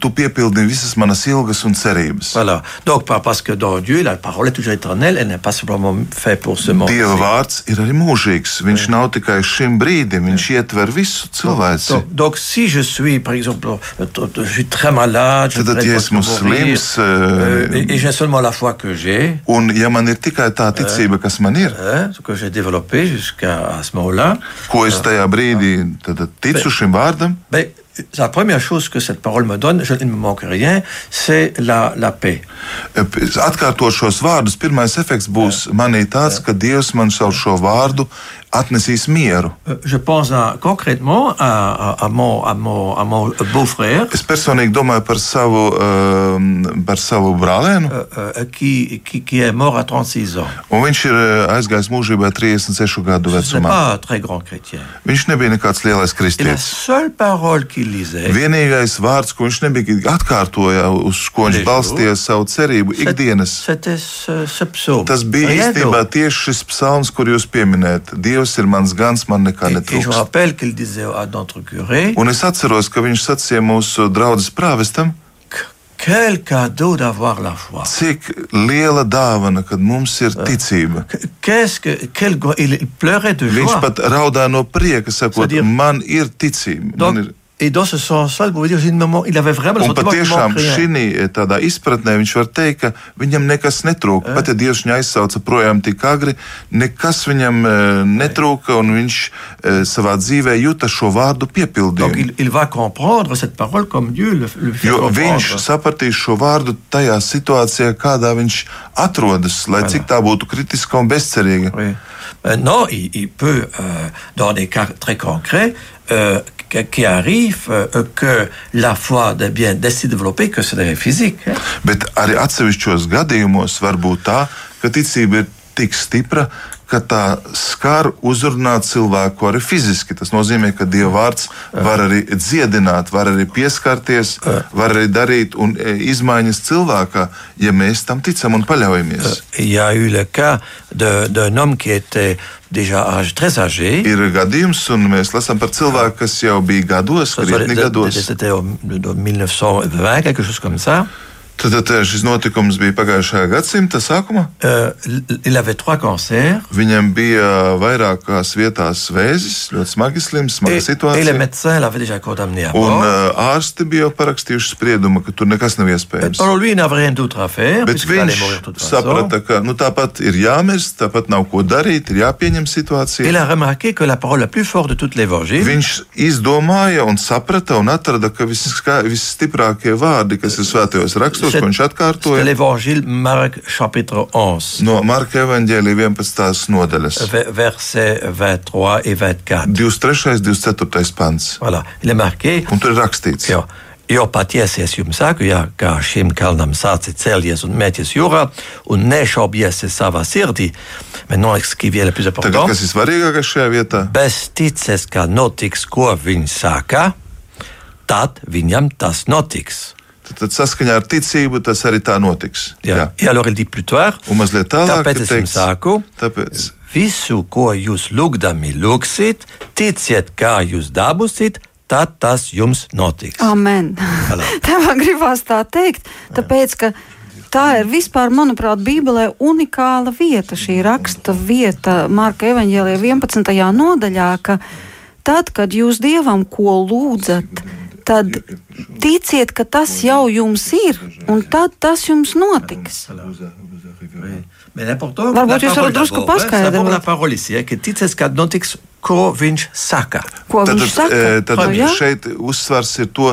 Speaker 3: tu piepildi visas manas ilgas un cerības.
Speaker 4: Voilà. Donc, parce que dans Dieu, la parole est toujours éternelle, elle n'est pas simplement faite pour ce monde.
Speaker 3: Dieva vārds ir arī mūžīgs. Viņš oui. nav tikai šim brīdim, viņš ietver visu cilvēci.
Speaker 4: Donc, donc, si je suis, par exemple, je suis très malade, je
Speaker 3: Tad, ja esmu slims,
Speaker 4: euh, et, et j'ai seulement la foi que j'ai,
Speaker 3: un ja man ir tikai tā ticība, kas man ir,
Speaker 4: ce que j'ai développé jusqu'à ce moment-là,
Speaker 3: ko es tajā brīdī tad, ticu šim vārdam.
Speaker 4: Bet, la première chose que cette parole me donne, je ne me manque rien, c'est la, la paix.
Speaker 3: Atkārtot šos vārdus, pirmais efekts būs manī tāds, ka Dievs man caur šo vārdu atnesīs mieru.
Speaker 4: Euh, je pense à, concrètement à, à, à, mon, à, mon, à mon beau-frère.
Speaker 3: Es personīgi domāju par savu, uh, par savu brālēnu.
Speaker 4: Uh, qui, qui, qui est mort à 36 ans.
Speaker 3: Un viņš ir aizgājis mūžībā 36 gadu vecumā. Viņš nebija nekāds lielais kristietis.
Speaker 4: Et la seule parole qu'il lisait.
Speaker 3: Vienīgais vārds, ko viņš nebija atkārtoja, uz ko viņš balstīja savu cerību ikdienas.
Speaker 4: Psaume.
Speaker 3: Tas bija īstenībā tieši šis psalms, kur jūs pieminējat. Dievs ir mans gans, man nekā netrūkst. Un es atceros, ka viņš sacīja mūsu draudzes prāvestam.
Speaker 4: Quel cadeau d'avoir la foi.
Speaker 3: Cik liela dāvana, kad mums ir ticība.
Speaker 4: Que, quel, il pleurait de joie.
Speaker 3: Viņš pat raudāja no prieka, sakot, man ir ticība.
Speaker 4: Donc,
Speaker 3: man ir
Speaker 4: Et dans ce sens-là, il avait vraiment le
Speaker 3: sentiment patiešām šī tādā izpratnē viņš var teikt, ka viņam nekas netrūka. Pat ja Dievs viņu aizsauca projām tik agri, nekas viņam netrūka, un viņš savā dzīvē jūta šo vārdu piepildījumu. Jo viņš sapratīs šo vārdu tajā situācijā, kādā viņš atrodas, lai cik tā būtu kritiska un bezcerīga.
Speaker 4: Oui. Non, il, il peut, euh, dans des cas très concrets, euh, qui arrive euh, que la foi devient si développée que c'est physique.
Speaker 3: Bet arī atsevišķos gadījumos tā, ka ticība ir tik stipra, ka tā skar uzrunāt cilvēku arī fiziski. Tas nozīmē, ka Dieva vārds var arī dziedināt, var arī pieskarties, var arī darīt un e, izmaiņas cilvēkā, ja mēs tam ticam un paļaujamies.
Speaker 4: Ja d'un homme qui était déjà âge, très âgé.
Speaker 3: Ir gadījums, un mēs lasām par cilvēku, kas jau bija gados, krietni gados.
Speaker 4: C'était en 1920, quelque chose comme ça.
Speaker 3: Tad, tad šis notikums bija pagājušā gadsimta sākumā.
Speaker 4: Uh,
Speaker 3: Viņam bija vairākās vietās vēzis, ļoti smagi slims, smaga et, situācija.
Speaker 4: Et
Speaker 3: un uh, ārsti bija parakstījuši spriedumu, ka tur nekas nav iespējams.
Speaker 4: Faire,
Speaker 3: Bet viņš saprata, ka nu, tāpat ir jāmirst, tāpat nav ko darīt, ir jāpieņem situācija. Viņš izdomāja un saprata un atrada, ka visstiprākie vārdi, kas ir svētajos rakstos, Jēzus, ko viņš atkārtoja. No Marka evaņģēlija 11. nodaļas.
Speaker 4: Verset 23 et 24.
Speaker 3: 23. 24. pants.
Speaker 4: Voilà. Marqué.
Speaker 3: Un tur ir rakstīts.
Speaker 4: Jo. Jo patiesi es jums saku, ja, kā šim kalnam sāci celties un mēties jūrā, un nešaubies savā sirdī, bet noliks, ka vēl plus important.
Speaker 3: Tagad, kas ir svarīgākais šajā vietā?
Speaker 4: Bez tices, ka notiks, ko viņš saka, tad viņam tas notiks.
Speaker 3: Tad saskaņā ar ticību tas arī tā notiks.
Speaker 4: Jā, jā. alors il dit plus tard.
Speaker 3: Un mazliet tālāk,
Speaker 4: tāpēc es jums saku,
Speaker 3: tāpēc...
Speaker 4: visu, ko jūs lūgdami lūgsiet, ticiet, kā jūs dabūsiet, tad tas jums notiks.
Speaker 2: Amen. <laughs> Tā man gribās tā teikt, tāpēc, ka tā ir vispār, manuprāt, Bībelē unikāla vieta, šī raksta vieta Marka evaņģēlijā 11. nodaļā, ka tad, kad jūs dievam ko lūdzat, tad ticiet, ka tas jau jums ir, un tad tas jums notiks. Varbūt jūs varat drusku paskaidrot.
Speaker 4: Ka ticies, kad notiks ko viņš saka.
Speaker 2: Ko tad, viņš saka?
Speaker 3: Tad, tad oh, šeit uzsvars ir to,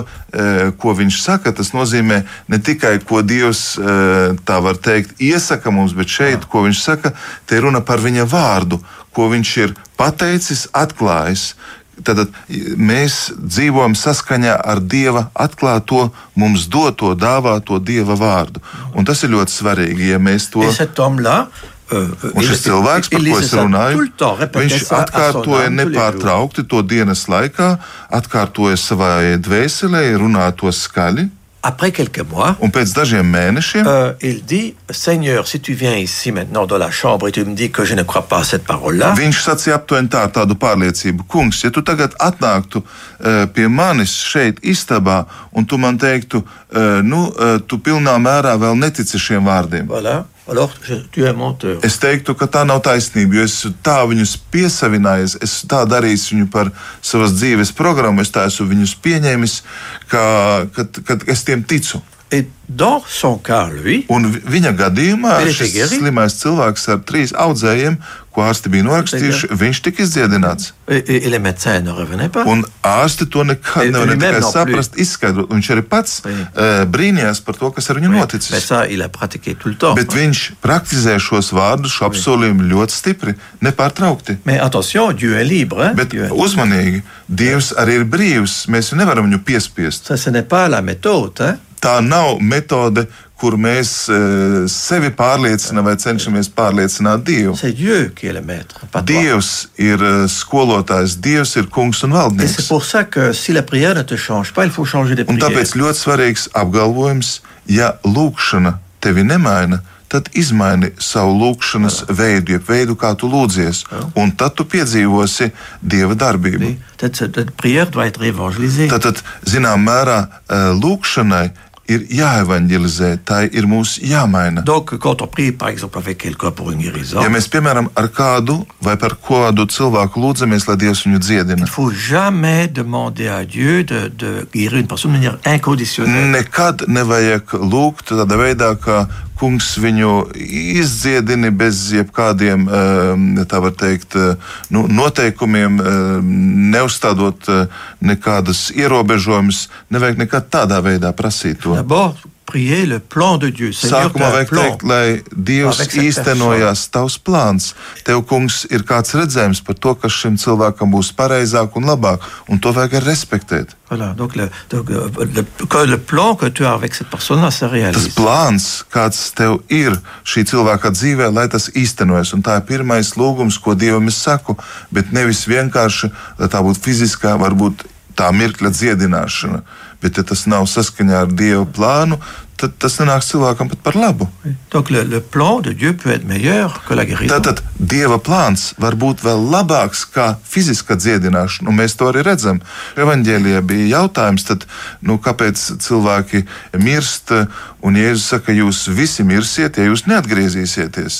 Speaker 3: ko viņš saka. Tas nozīmē ne tikai, ko Dievs tā var teikt, iesaka mums, bet šeit, jā. ko viņš saka, te runa par viņa vārdu, ko viņš ir pateicis, atklājis. Tad mēs dzīvojam saskaņā ar Dieva atklāto, mums doto, dāvāto Dieva vārdu. Un tas ir ļoti svarīgi, ja mēs to Un šis cilvēks, par ko es runāju, viņš atkārtoja nepārtraukti to dienas laikā, atkārtoja savai dvēselē, runā to skaļi.
Speaker 4: Après quelques mois,
Speaker 3: un pēc dažiem mēnešiem,
Speaker 4: euh, il dit, Seigneur, si tu viens ici maintenant dans la chambre et tu me dis que je ne crois pas à cette parole-là.
Speaker 3: Viņš sacīja aptuveni tā, tādu pārliecību, kungs, ja tu tagad atnāktu uh, pie manis šeit istabā un tu man teiktu, uh, nu, uh, tu pilnā mērā vēl netici šiem vārdiem.
Speaker 4: Voilà. Es
Speaker 3: teiktu, ka tā nav taisnība, jo es tā viņus piesavinājies, es tā darīju viņu par savas dzīves programmu, es tā esmu viņus pieņēmis, ka, kad, kad es tiem ticu.
Speaker 4: Et dans son cas, lui,
Speaker 3: un viņa gadījumā šis slimais cilvēks ar trīs audzējiem, ko ārsti bija norakstījuši, viņš tika izdziedināts. Un ārsti to nekad nevar ne tikai saprast, izskaidrot. Viņš arī pats uh, brīnījās par to, kas ar viņu noticis. Bet viņš praktizē šos vārdus, šo apsolījumu ļoti stipri, nepārtraukti. Bet uzmanīgi, Dievs arī ir brīvs, mēs nevaram viņu piespiest tā nav metode, kur mēs uh, sevi pārliecinām vai cenšamies pārliecināt Dievu. Dievs ir uh, skolotājs, Dievs ir kungs un valdnieks. Un tāpēc ļoti svarīgs apgalvojums, ja lūkšana tevi nemaina, tad izmaini savu lūgšanas Jā. veidu, jeb veidu, kā tu lūdzies. Jā. Un tad tu piedzīvosi dieva darbību.
Speaker 4: Tad, tad,
Speaker 3: zinām, mērā lūgšanai ir jāevanģelizē, tā ir mums jāmaina.
Speaker 4: Donc, prie, exemple, guérison,
Speaker 3: ja mēs, piemēram, ar kādu vai par kādu cilvēku lūdzamies, lai Dievs viņu dziedina. Nekad nevajag lūgt tādā veidā, ka kungs viņu izdziedini bez jebkādiem, var teikt, nu, noteikumiem, neuzstādot nekādas ierobežojumus. Nevajag nekad tādā veidā prasīt to
Speaker 4: prier le plan de Dieu.
Speaker 3: Sākumā vajag teikt, lai Dievs īstenojās tavs plāns. Tev, kungs, ir kāds redzējums par to, kas šim cilvēkam būs pareizāk un labāk, un to vajag respektēt.
Speaker 4: Voilà, donc le, donc le, que le plan que tu as avec cette personne-là se réalise.
Speaker 3: Tas plāns, kāds tev ir šī cilvēka dzīvē, lai tas īstenojas. Un tā ir pirmais lūgums, ko Dievam es saku, bet nevis vienkārši, lai tā būtu fiziskā, varbūt tā mirkļa dziedināšana bet ja tas nav saskaņā ar Dieva plānu, tad tas nenāks cilvēkam pat par labu.
Speaker 4: Donc, le, le plan de Dieu peut être meilleur que la guérison.
Speaker 3: Tātad Dieva plāns var būt vēl labāks kā fiziska dziedināšana, un mēs to arī redzam. Evanģēlijā bija jautājums, tad, nu, kāpēc cilvēki mirst, un Jēzus saka, jūs visi mirsiet, ja jūs neatgriezīsieties.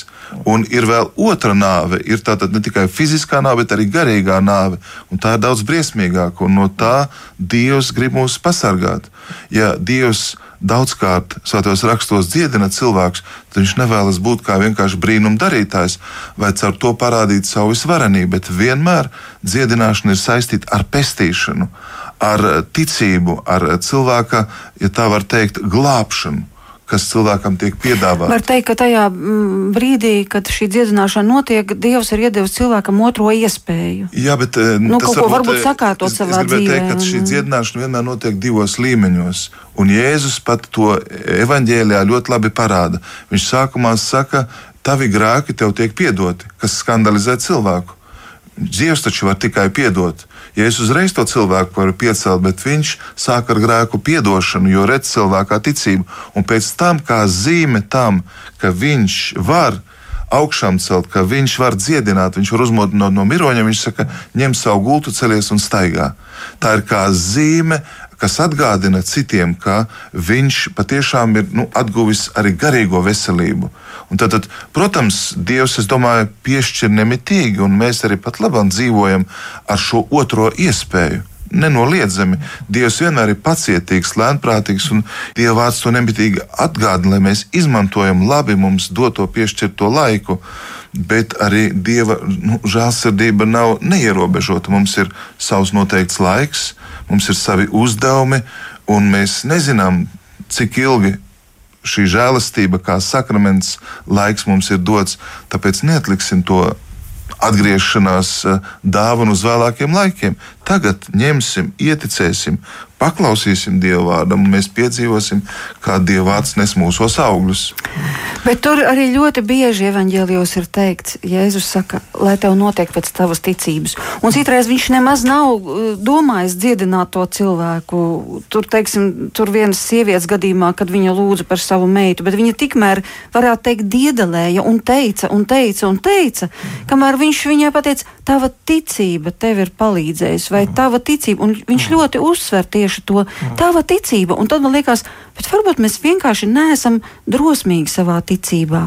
Speaker 3: Un ir vēl otra nāve, ir tātad ne tikai fiziskā nāve, bet arī garīgā nāve, un tā ir daudz briesmīgāka, un no tā Dievs grib mūs pasargāt. Ja Dievs daudzkārt svētos rakstos dziedina cilvēks, tad viņš nevēlas būt kā vienkārši brīnuma darītājs vai caur to parādīt savu visvarenību, bet vienmēr dziedināšana ir saistīta ar pestīšanu, ar ticību, ar cilvēka, ja tā var teikt, glābšanu kas cilvēkam tiek piedāvāts.
Speaker 2: Var teikt, ka tajā mm, brīdī, kad šī dziedināšana notiek, Dievs ir iedevis cilvēkam otro iespēju.
Speaker 3: Jā, bet
Speaker 2: eh, nu, tas varbūt, varbūt sakārtot
Speaker 3: es,
Speaker 2: savā
Speaker 3: es dzīvē. Teikt, ka šī dziedināšana vienmēr notiek divos līmeņos. Un Jēzus pat to evaņģēlijā ļoti labi parāda. Viņš sākumā saka, tavi grēki tev tiek piedoti, kas skandalizē cilvēku. Dievs taču var tikai piedot. Ja es uzreiz to cilvēku varu piecelt, bet viņš sāk ar grēku piedošanu, jo redz cilvēkā ticību, un pēc tam kā zīme tam, ka viņš var augšām celt, ka viņš var dziedināt, viņš var uzmodināt no, miroņa, viņš saka, ņem savu gultu, celies un staigā. Tā ir kā zīme, kas atgādina citiem, ka viņš patiešām ir nu, atguvis arī garīgo veselību. Un tad, tad, protams, Dievs, es domāju, piešķir nemitīgi, un mēs arī pat labāk dzīvojam ar šo otro iespēju. Nenoliedzami, Dievs vienmēr ir pacietīgs, lēnprātīgs, un Dieva vārds to nemitīgi atgādina, lai mēs izmantojam labi mums doto piešķirto laiku. Bet arī Dieva nu, žēlsirdība nav neierobežota. Mums ir savs noteikts laiks, mums ir savi uzdevumi, un mēs nezinām, cik ilgi šī žēlastība, kā sakraments, laiks mums ir dots. Tāpēc neatliksim to atgriešanās eh, dāvanu uz vēlākiem laikiem. Tagad ņemsim, ieticēsim, paklausīsim Dieva vārdam, un mēs piedzīvosim, kā Dieva vārds nes mūsos augļus.
Speaker 2: Bet tur arī ļoti bieži evanģēlijos ir teikts, Jēzus saka, lai tev notiek pēc tavas ticības. Un citreiz viņš nemaz nav uh, domājis dziedināt to cilvēku. Tur, teiksim, tur vienas sievietes gadījumā, kad viņa lūdza par savu meitu, bet viņa tikmēr, varētu teikt, diedelēja un teica, un teica, un teica, kamēr viņš viņai pateica, tava ticība tev ir palīdzējusi, vai tava ticība, un viņš ļoti uzsver tieši tieši to tava ticība. Un tad man liekas, bet varbūt mēs vienkārši neesam drosmīgi savā ticībā.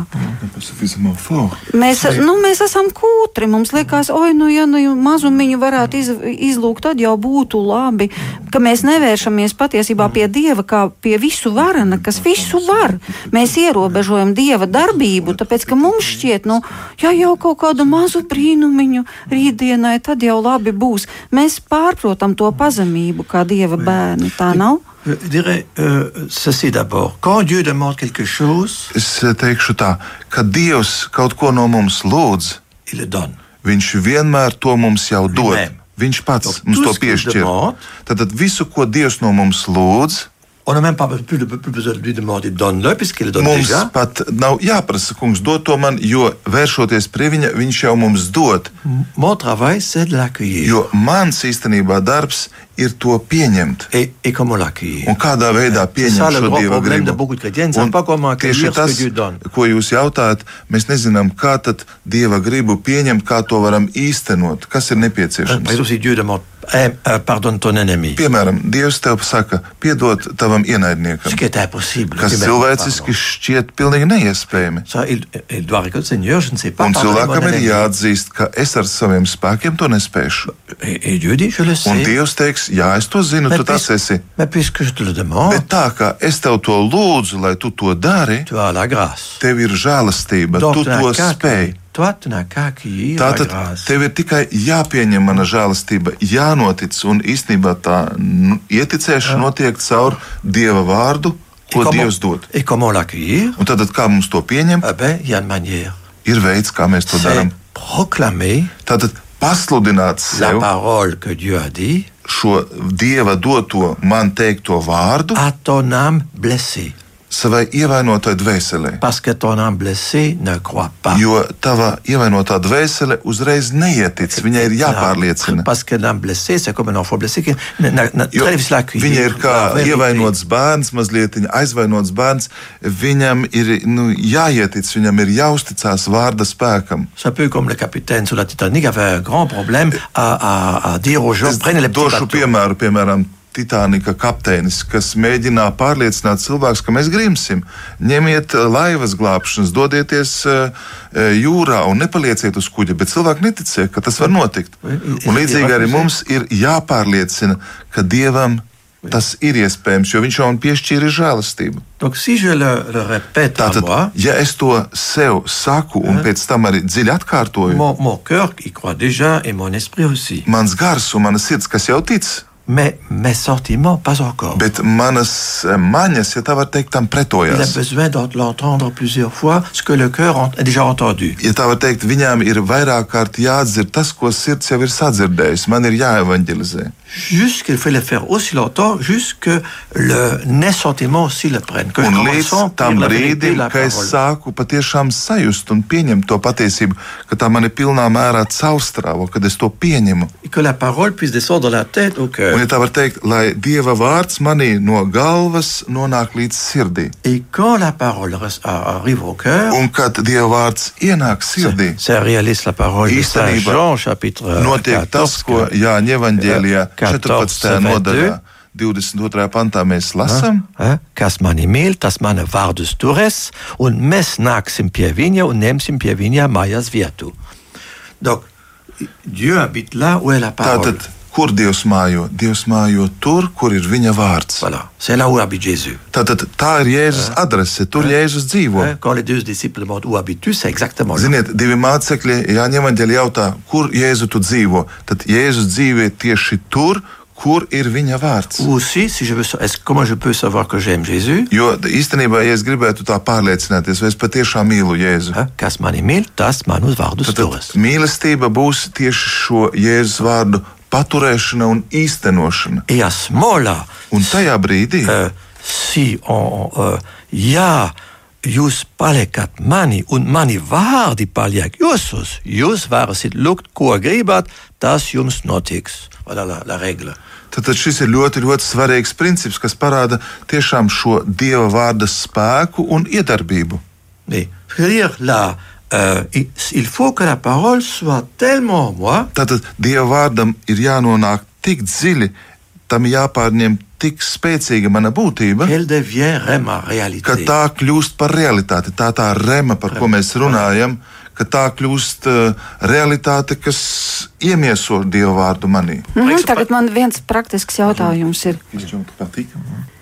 Speaker 2: Mēs, nu, mēs esam kūtri. Mums liekas, oi, nu, ja nu, mazumiņu varētu iz, izlūgt, tad jau būtu labi, ka mēs nevēršamies patiesībā pie Dieva kā pie visu varana, kas visu var. Mēs ierobežojam Dieva darbību, tāpēc, ka mums šķiet, nu, ja jau kaut kādu mazu brīnumiņu rītdienai, tad jau labi būs. Mēs pārprotam to pazemību kā Dieva bērnu bērni. Tā nav?
Speaker 4: Je dirais euh, ceci d'abord. Quand Dieu demande quelque chose,
Speaker 3: es teikšu tā, ka Dievs kaut ko no mums lūdz,
Speaker 4: il le donne.
Speaker 3: Viņš vienmēr to mums jau dod. Viņš pats
Speaker 4: Donc,
Speaker 3: mums to piešķir. Tad tad visu, ko Dievs no mums lūdz,
Speaker 4: On n'a même pas plus, de, plus besoin de lui demander donne-le, puisqu'il donne
Speaker 3: mums
Speaker 4: déjà.
Speaker 3: pat nav jāprasa, kungs, dod to man, jo vēršoties pie viņa, viņš jau mums dod.
Speaker 4: Mon travail, c'est de l'accueillir.
Speaker 3: Jo mans īstenībā darbs ir to pieņemt.
Speaker 4: Et, et
Speaker 3: Un kādā veidā pieņemt šo dieva gribu. Un tieši tas, ko jūs jautājat, mēs nezinām, kā tad dieva gribu pieņemt, kā to varam īstenot, kas ir
Speaker 4: Par
Speaker 3: nepieciešams.
Speaker 4: exemple, si Dieu demande pardonne ton ennemi,
Speaker 3: Piemēram, Dievs tev saka, piedod tavam
Speaker 4: ce
Speaker 3: ienaidniekam,
Speaker 4: qui est impossible.
Speaker 3: kas cilvēciski šķiet pilnīgi neiespējami.
Speaker 4: Ça, il, il doit reconnaître, Seigneur, je ne sais pas.
Speaker 3: Un cilvēkam ir jāatzīst, ka es ar saviem spēkiem to nespēšu. Un Dievs teiks, jā, es to zinu,
Speaker 4: mais,
Speaker 3: tu tas esi. Bet tā kā es tev to lūdzu, lai tu to dari,
Speaker 4: tu as la grâce.
Speaker 3: tev ir žēlastība, tu to spēj.
Speaker 4: Tu qu'à accueillir la
Speaker 3: Tātad tev ir tikai jāpieņem mana žēlastība, jānotic, un īstenībā tā nu, ieticēšana notiek caur Dieva vārdu,
Speaker 4: Et
Speaker 3: ko
Speaker 4: comment-
Speaker 3: Dievs dod.
Speaker 4: Et
Speaker 3: Un tad, kā mums to pieņemt, ir veids, kā mēs to darām. Tātad pasludināt sev
Speaker 4: parole dit.
Speaker 3: šo Dieva doto man teikto vārdu.
Speaker 4: À ton âme blessée.
Speaker 3: Savai ievainotai dvēselē.
Speaker 4: Que pas.
Speaker 3: Jo tava ievainotā dvēsele uzreiz neietic, viņai ir jāpārliecina.
Speaker 4: Que enfant blessé qui n'a n'a-.
Speaker 3: Viņa ir kā ievainots bērns, mazliet aizvainots bērns. Viņam ir nu, jāietic, viņam ir jāuzticas vārda spēkam.
Speaker 4: Titanic à, à, à gens
Speaker 3: Es došu piemēru, piemēram, Titanika kapteinis, kas mēģināja pārliecināt cilvēkus, ka mēs grimsim. Ņemiet eh, laivas glābšanas, dodieties eh, eh, jūrā un nepalieciet uz kuģa, bet cilvēki neticēja, ka tas var notikt. Un līdzīgi arī mums ir jāpārliecina, ka Dievam tas ir iespējams, jo Viņš jau man piešķīra žēlastību.
Speaker 4: Donc si répète
Speaker 3: Tātad,
Speaker 4: moi,
Speaker 3: ja es to sev saku un pēc tam arī dziļi atkārtoju,
Speaker 4: mon, mon cœur déjà
Speaker 3: mans gars un mana sirds, kas jau tic,
Speaker 4: Mais mes sentiments, pas encore.
Speaker 3: bet manas eh, maņas, ja tā var teikt, tam
Speaker 4: Il a
Speaker 3: pretojas.
Speaker 4: besoin d'ent- l'entendre plusieurs fois, ce que le cœur ent- a déjà entendu.
Speaker 3: Ja tā var teikt, viņām ir vairāk kārt jāatdzird tas, ko sirds jau ir sadzirdējis. Man ir jāevanģelizē.
Speaker 4: Jusqu'il faut le faire aussi longtemps, jusque le, les sentiments aussi le prennent.
Speaker 3: Un līdz tam brīdim, kad es sāku patiešām sajust un pieņemt to patiesību, ka tā man ir pilnā mērā caurstrāvo, kad es to pieņemu.
Speaker 4: Et que la parole puisse descendre de la tête.
Speaker 3: Un, ja tā var teikt, lai Dieva vārds manī no galvas nonāk līdz sirdī.
Speaker 4: Cœur,
Speaker 3: Un kad Dieva vārds ienāk sirdī, Īstenībā notiek tas,
Speaker 4: 14,
Speaker 3: ko Jāņa evanģēlijā 14.
Speaker 4: 14,
Speaker 3: nodaļā, 22. pantā mēs lasām,
Speaker 4: kas mani mīl, tas mana vārdus turēs, un mēs nāksim pie viņa un ņemsim pie viņa mājas vietu. Donc, Dieu habite là où est la parole.
Speaker 3: Tātad, kur Dievs mājo? Dievs mājo tur, kur ir viņa vārds.
Speaker 4: Voilà.
Speaker 3: Tātad, tā ir Jēzus adrese, tur Jēzus dzīvo.
Speaker 4: Là.
Speaker 3: Ziniet, divi mācekļi, Jāņem Evanģēlī jautā, kur Jēzu tu dzīvo, tad Jēzus dzīvo tieši tur, kur ir viņa vārds.
Speaker 4: Aussi, si veux, savoir Jésus?
Speaker 3: Jo īstenībā, ja es gribētu tā pārliecināties, vai es patiešām mīlu Jēzu,
Speaker 4: kas mani mīl, tas manus vārdus turas.
Speaker 3: Mīlestība būs tieši šo Jēzus vārdu paturēšana un īstenošana.
Speaker 4: Ce moment-là,
Speaker 3: un tajā brīdī,
Speaker 4: uh, si on, uh, jā, jūs paliekat mani un mani vārdi paliek jūsos, jūs varēsiet lūgt, ko gribat, tas jums notiks. Voilà la, la règle.
Speaker 3: Tad, tad šis ir ļoti, ļoti svarīgs princips, kas parāda tiešām šo dieva vārda spēku un iedarbību.
Speaker 4: Mais, euh, il, faut que la parole soit tellement moi.
Speaker 3: Tātad dieva vārdam ir jānonāk tik dziļi, tam jāpārņem tik spēcīga mana būtība, ka tā kļūst par realitāti. Tā tā rema, par ko mēs runājam, ka tā kļūst uh, realitāte, kas iemieso dievu vārdu manī.
Speaker 2: Mm -hmm, tagad man viens praktisks jautājums ir.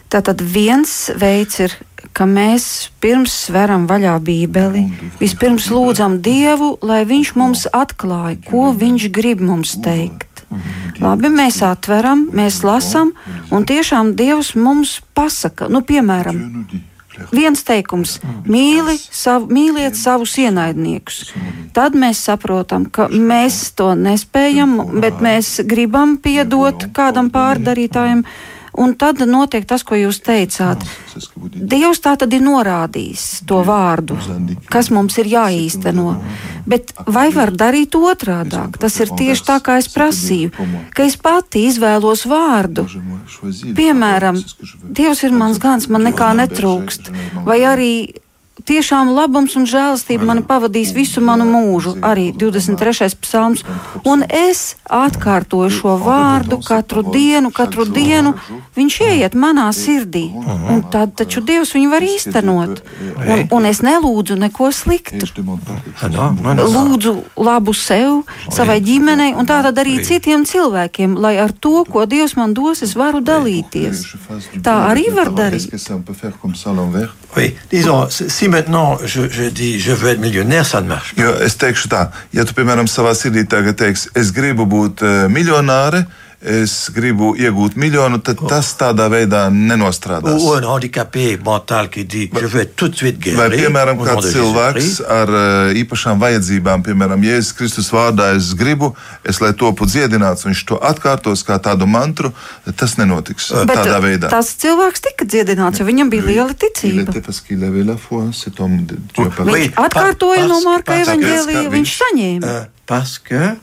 Speaker 2: Tātad viens veids ir, ka mēs pirms sveram vaļā Bībeli, vispirms lūdzam Dievu, lai Viņš mums atklāja, ko Viņš grib mums teikt. Labi, mēs atveram, mēs lasām, un tiešām Dievs mums pasaka, nu, piemēram, viens teikums - mīli savu, mīliet savus ienaidniekus. Tad mēs saprotam, ka mēs to nespējam, bet mēs gribam piedot kādam pārdarītājam. Un tad notiek tas, ko jūs teicāt. Dievs tā tad ir norādījis to vārdu, kas mums ir jāīsteno. Bet vai var darīt otrādi? Tas ir tieši tā, kā es prasīju, ka es pati izvēlos vārdu. Piemēram, Dievs ir mans gans, man nekā netrūkst. Vai arī tiešām labums un žēlastība mani pavadīs visu manu mūžu, arī 23. psalms, un es atkārtoju šo vārdu katru dienu, katru dienu, viņš ieiet manā sirdī, un tad taču Dievs viņu var īstenot, un, un es nelūdzu neko sliktu. Lūdzu labu sev, savai ģimenei, un tātad arī citiem cilvēkiem, lai ar to, ko Dievs man dos, es varu dalīties. Tā arī var darīt.
Speaker 4: Oui, disons, si maintenant je, je dis je veux être ne marche pas.
Speaker 3: Jo es teikšu tā, ja tu, piemēram, savā sirdī tagad teiksi, es gribu būt uh, miljonāre, es gribu iegūt miljonu, tad tas tādā veidā nenostrādās.
Speaker 4: Ou un handicapé mental qui dit, je veux tout de suite guérir.
Speaker 3: Vai, piemēram, kāds cilvēks ar uh, īpašām vajadzībām, piemēram, Jēzus Kristus vārdā, es gribu, es lai topu dziedināts, viņš to atkārtos kā tādu mantru, tas nenotiks Bet tādā veidā.
Speaker 2: Tas cilvēks tika dziedināts, jo viņam bija liela ticība. Viņš atkārtoja no Marka evaņģēlija, viņš saņēma.
Speaker 4: Parce que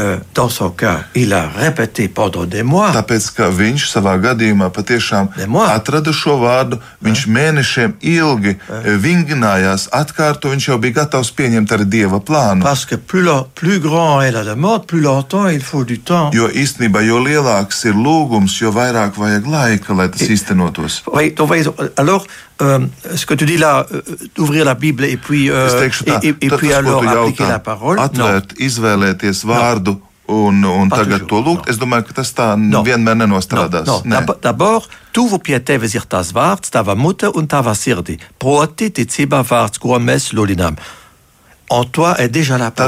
Speaker 4: Euh, dans son cas, il a répété pendant des mois.
Speaker 3: Tāpēc, ka viņš savā gadījumā patiešām atrada šo vārdu, viņš ja. mēnešiem ilgi ja. vingrinājās, atkārto, viņš jau bija gatavs pieņemt arī dieva plānu.
Speaker 4: Parce que plus, la, plus grand est la demande, plus longtemps il faut du temps.
Speaker 3: Jo īstenībā, jo lielāks ir lūgums, jo vairāk vajag laika, lai tas īstenotos.
Speaker 4: Oui, donc, alors, euh, ce que tu dis là, euh, d'ouvrir la Bible et puis, euh,
Speaker 3: tā,
Speaker 4: et, et, puis alors appliquer la parole.
Speaker 3: Atvērt, non. izvēlēties vārdu. No. Un, un Pas tagad toujours, to lūgt, no. es domāju, ka tas tā no. vienmēr nenostrādās.
Speaker 4: No, no. D'abord, tuvu pie tevis ir tas vārds, tava mute un tava sirdi. Proti ticība vārds, ko mēs sludinām.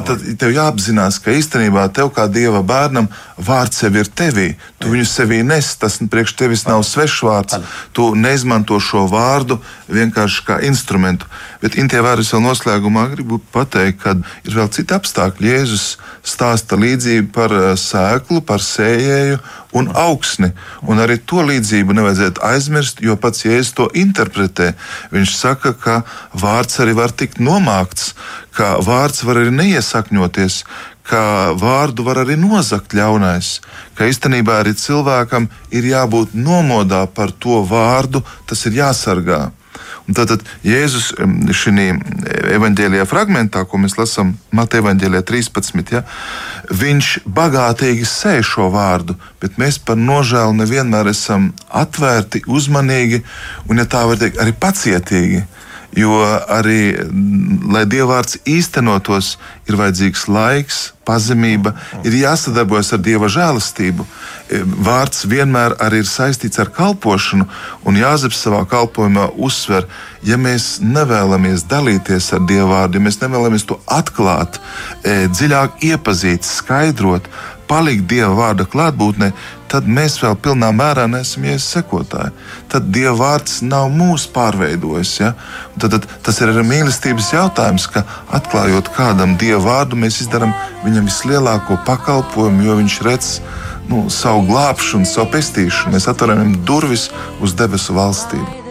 Speaker 3: Tātad tev jāapzinās, ka īstenībā tev kā dieva bērnam vārds sev ir tevī. Tu viņu sevī nes, tas priekš tevis nav svešs vārds. Tu neizmanto šo vārdu vienkārši kā instrumentu. Bet Intie vārds vēl noslēgumā gribu pateikt, ka ir vēl citi apstākļi. Jēzus stāsta līdzību par eh, sēklu, par sējēju un augsni. Un arī to līdzību nevajadzētu aizmirst, jo pats Jēzus to interpretē. Viņš saka, ka vārds arī var tikt nomākts, ka vārds var arī neiesakņoties, ka vārdu var arī nozagt ļaunais, ka īstenībā arī cilvēkam ir jābūt nomodā par to vārdu, tas ir jāsargā. Un tātad Jēzus šajā evanģēlijā fragmentā, ko mēs lasām Mateja evanģēlijā 13, ja, viņš bagātīgi sēž šo vārdu, bet mēs par nožēlu nevienmēr esam atvērti, uzmanīgi un, ja tā var teikt, arī pacietīgi. Jo arī, lai dievvvārds īstenotos, ir vajadzīgs laiks, pazemība, ir jāsadarbojas ar dieva žēlastību. E, vārds vienmēr ir saistīts ar kalpošanu, un Jāzeps savā kalpošanā uzsver, ja mēs nevēlamies dalīties ar dievu vārdu, ja mēs nevēlamies to atklāt, e, dziļāk iepazīt, skaidrot, palikt Dieva vārda klātbūtnē, tad mēs vēl pilnā mērā neesam Jēzus sekotāji. Tad Dieva vārds nav mūs pārveidojis. Ja? Tad, tad tas ir arī mīlestības jautājums, ka atklājot kādam Dieva vārdu, mēs izdarām viņam vislielāko pakalpojumu, jo viņš redz nu, savu glābšanu, savu pestīšanu. Mēs atveram viņam durvis uz debesu valstību.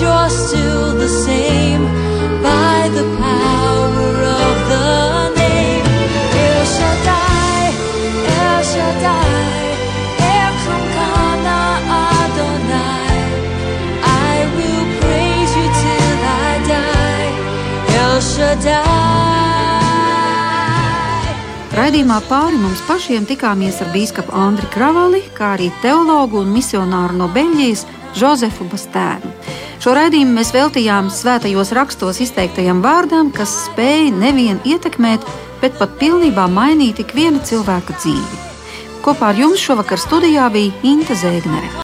Speaker 2: You're still the same by the power of the name. El Shaddai, El Shaddai, Elkamkana Adonai. I will praise you till I die. El Shaddai. Raidījumā pāri mums pašiem tikāmies ar biskupu Andriu Kravali, kā arī teologu un misionāru no Beļģijas Jozefu Bastēnu. Šo raidījumu mēs veltījām svētajos rakstos izteiktajam vārdam, kas spēja nevien ietekmēt, bet pat pilnībā mainīt ik viena cilvēka dzīvi. Kopā ar jums šovakar studijā bija Inte Zēgnere.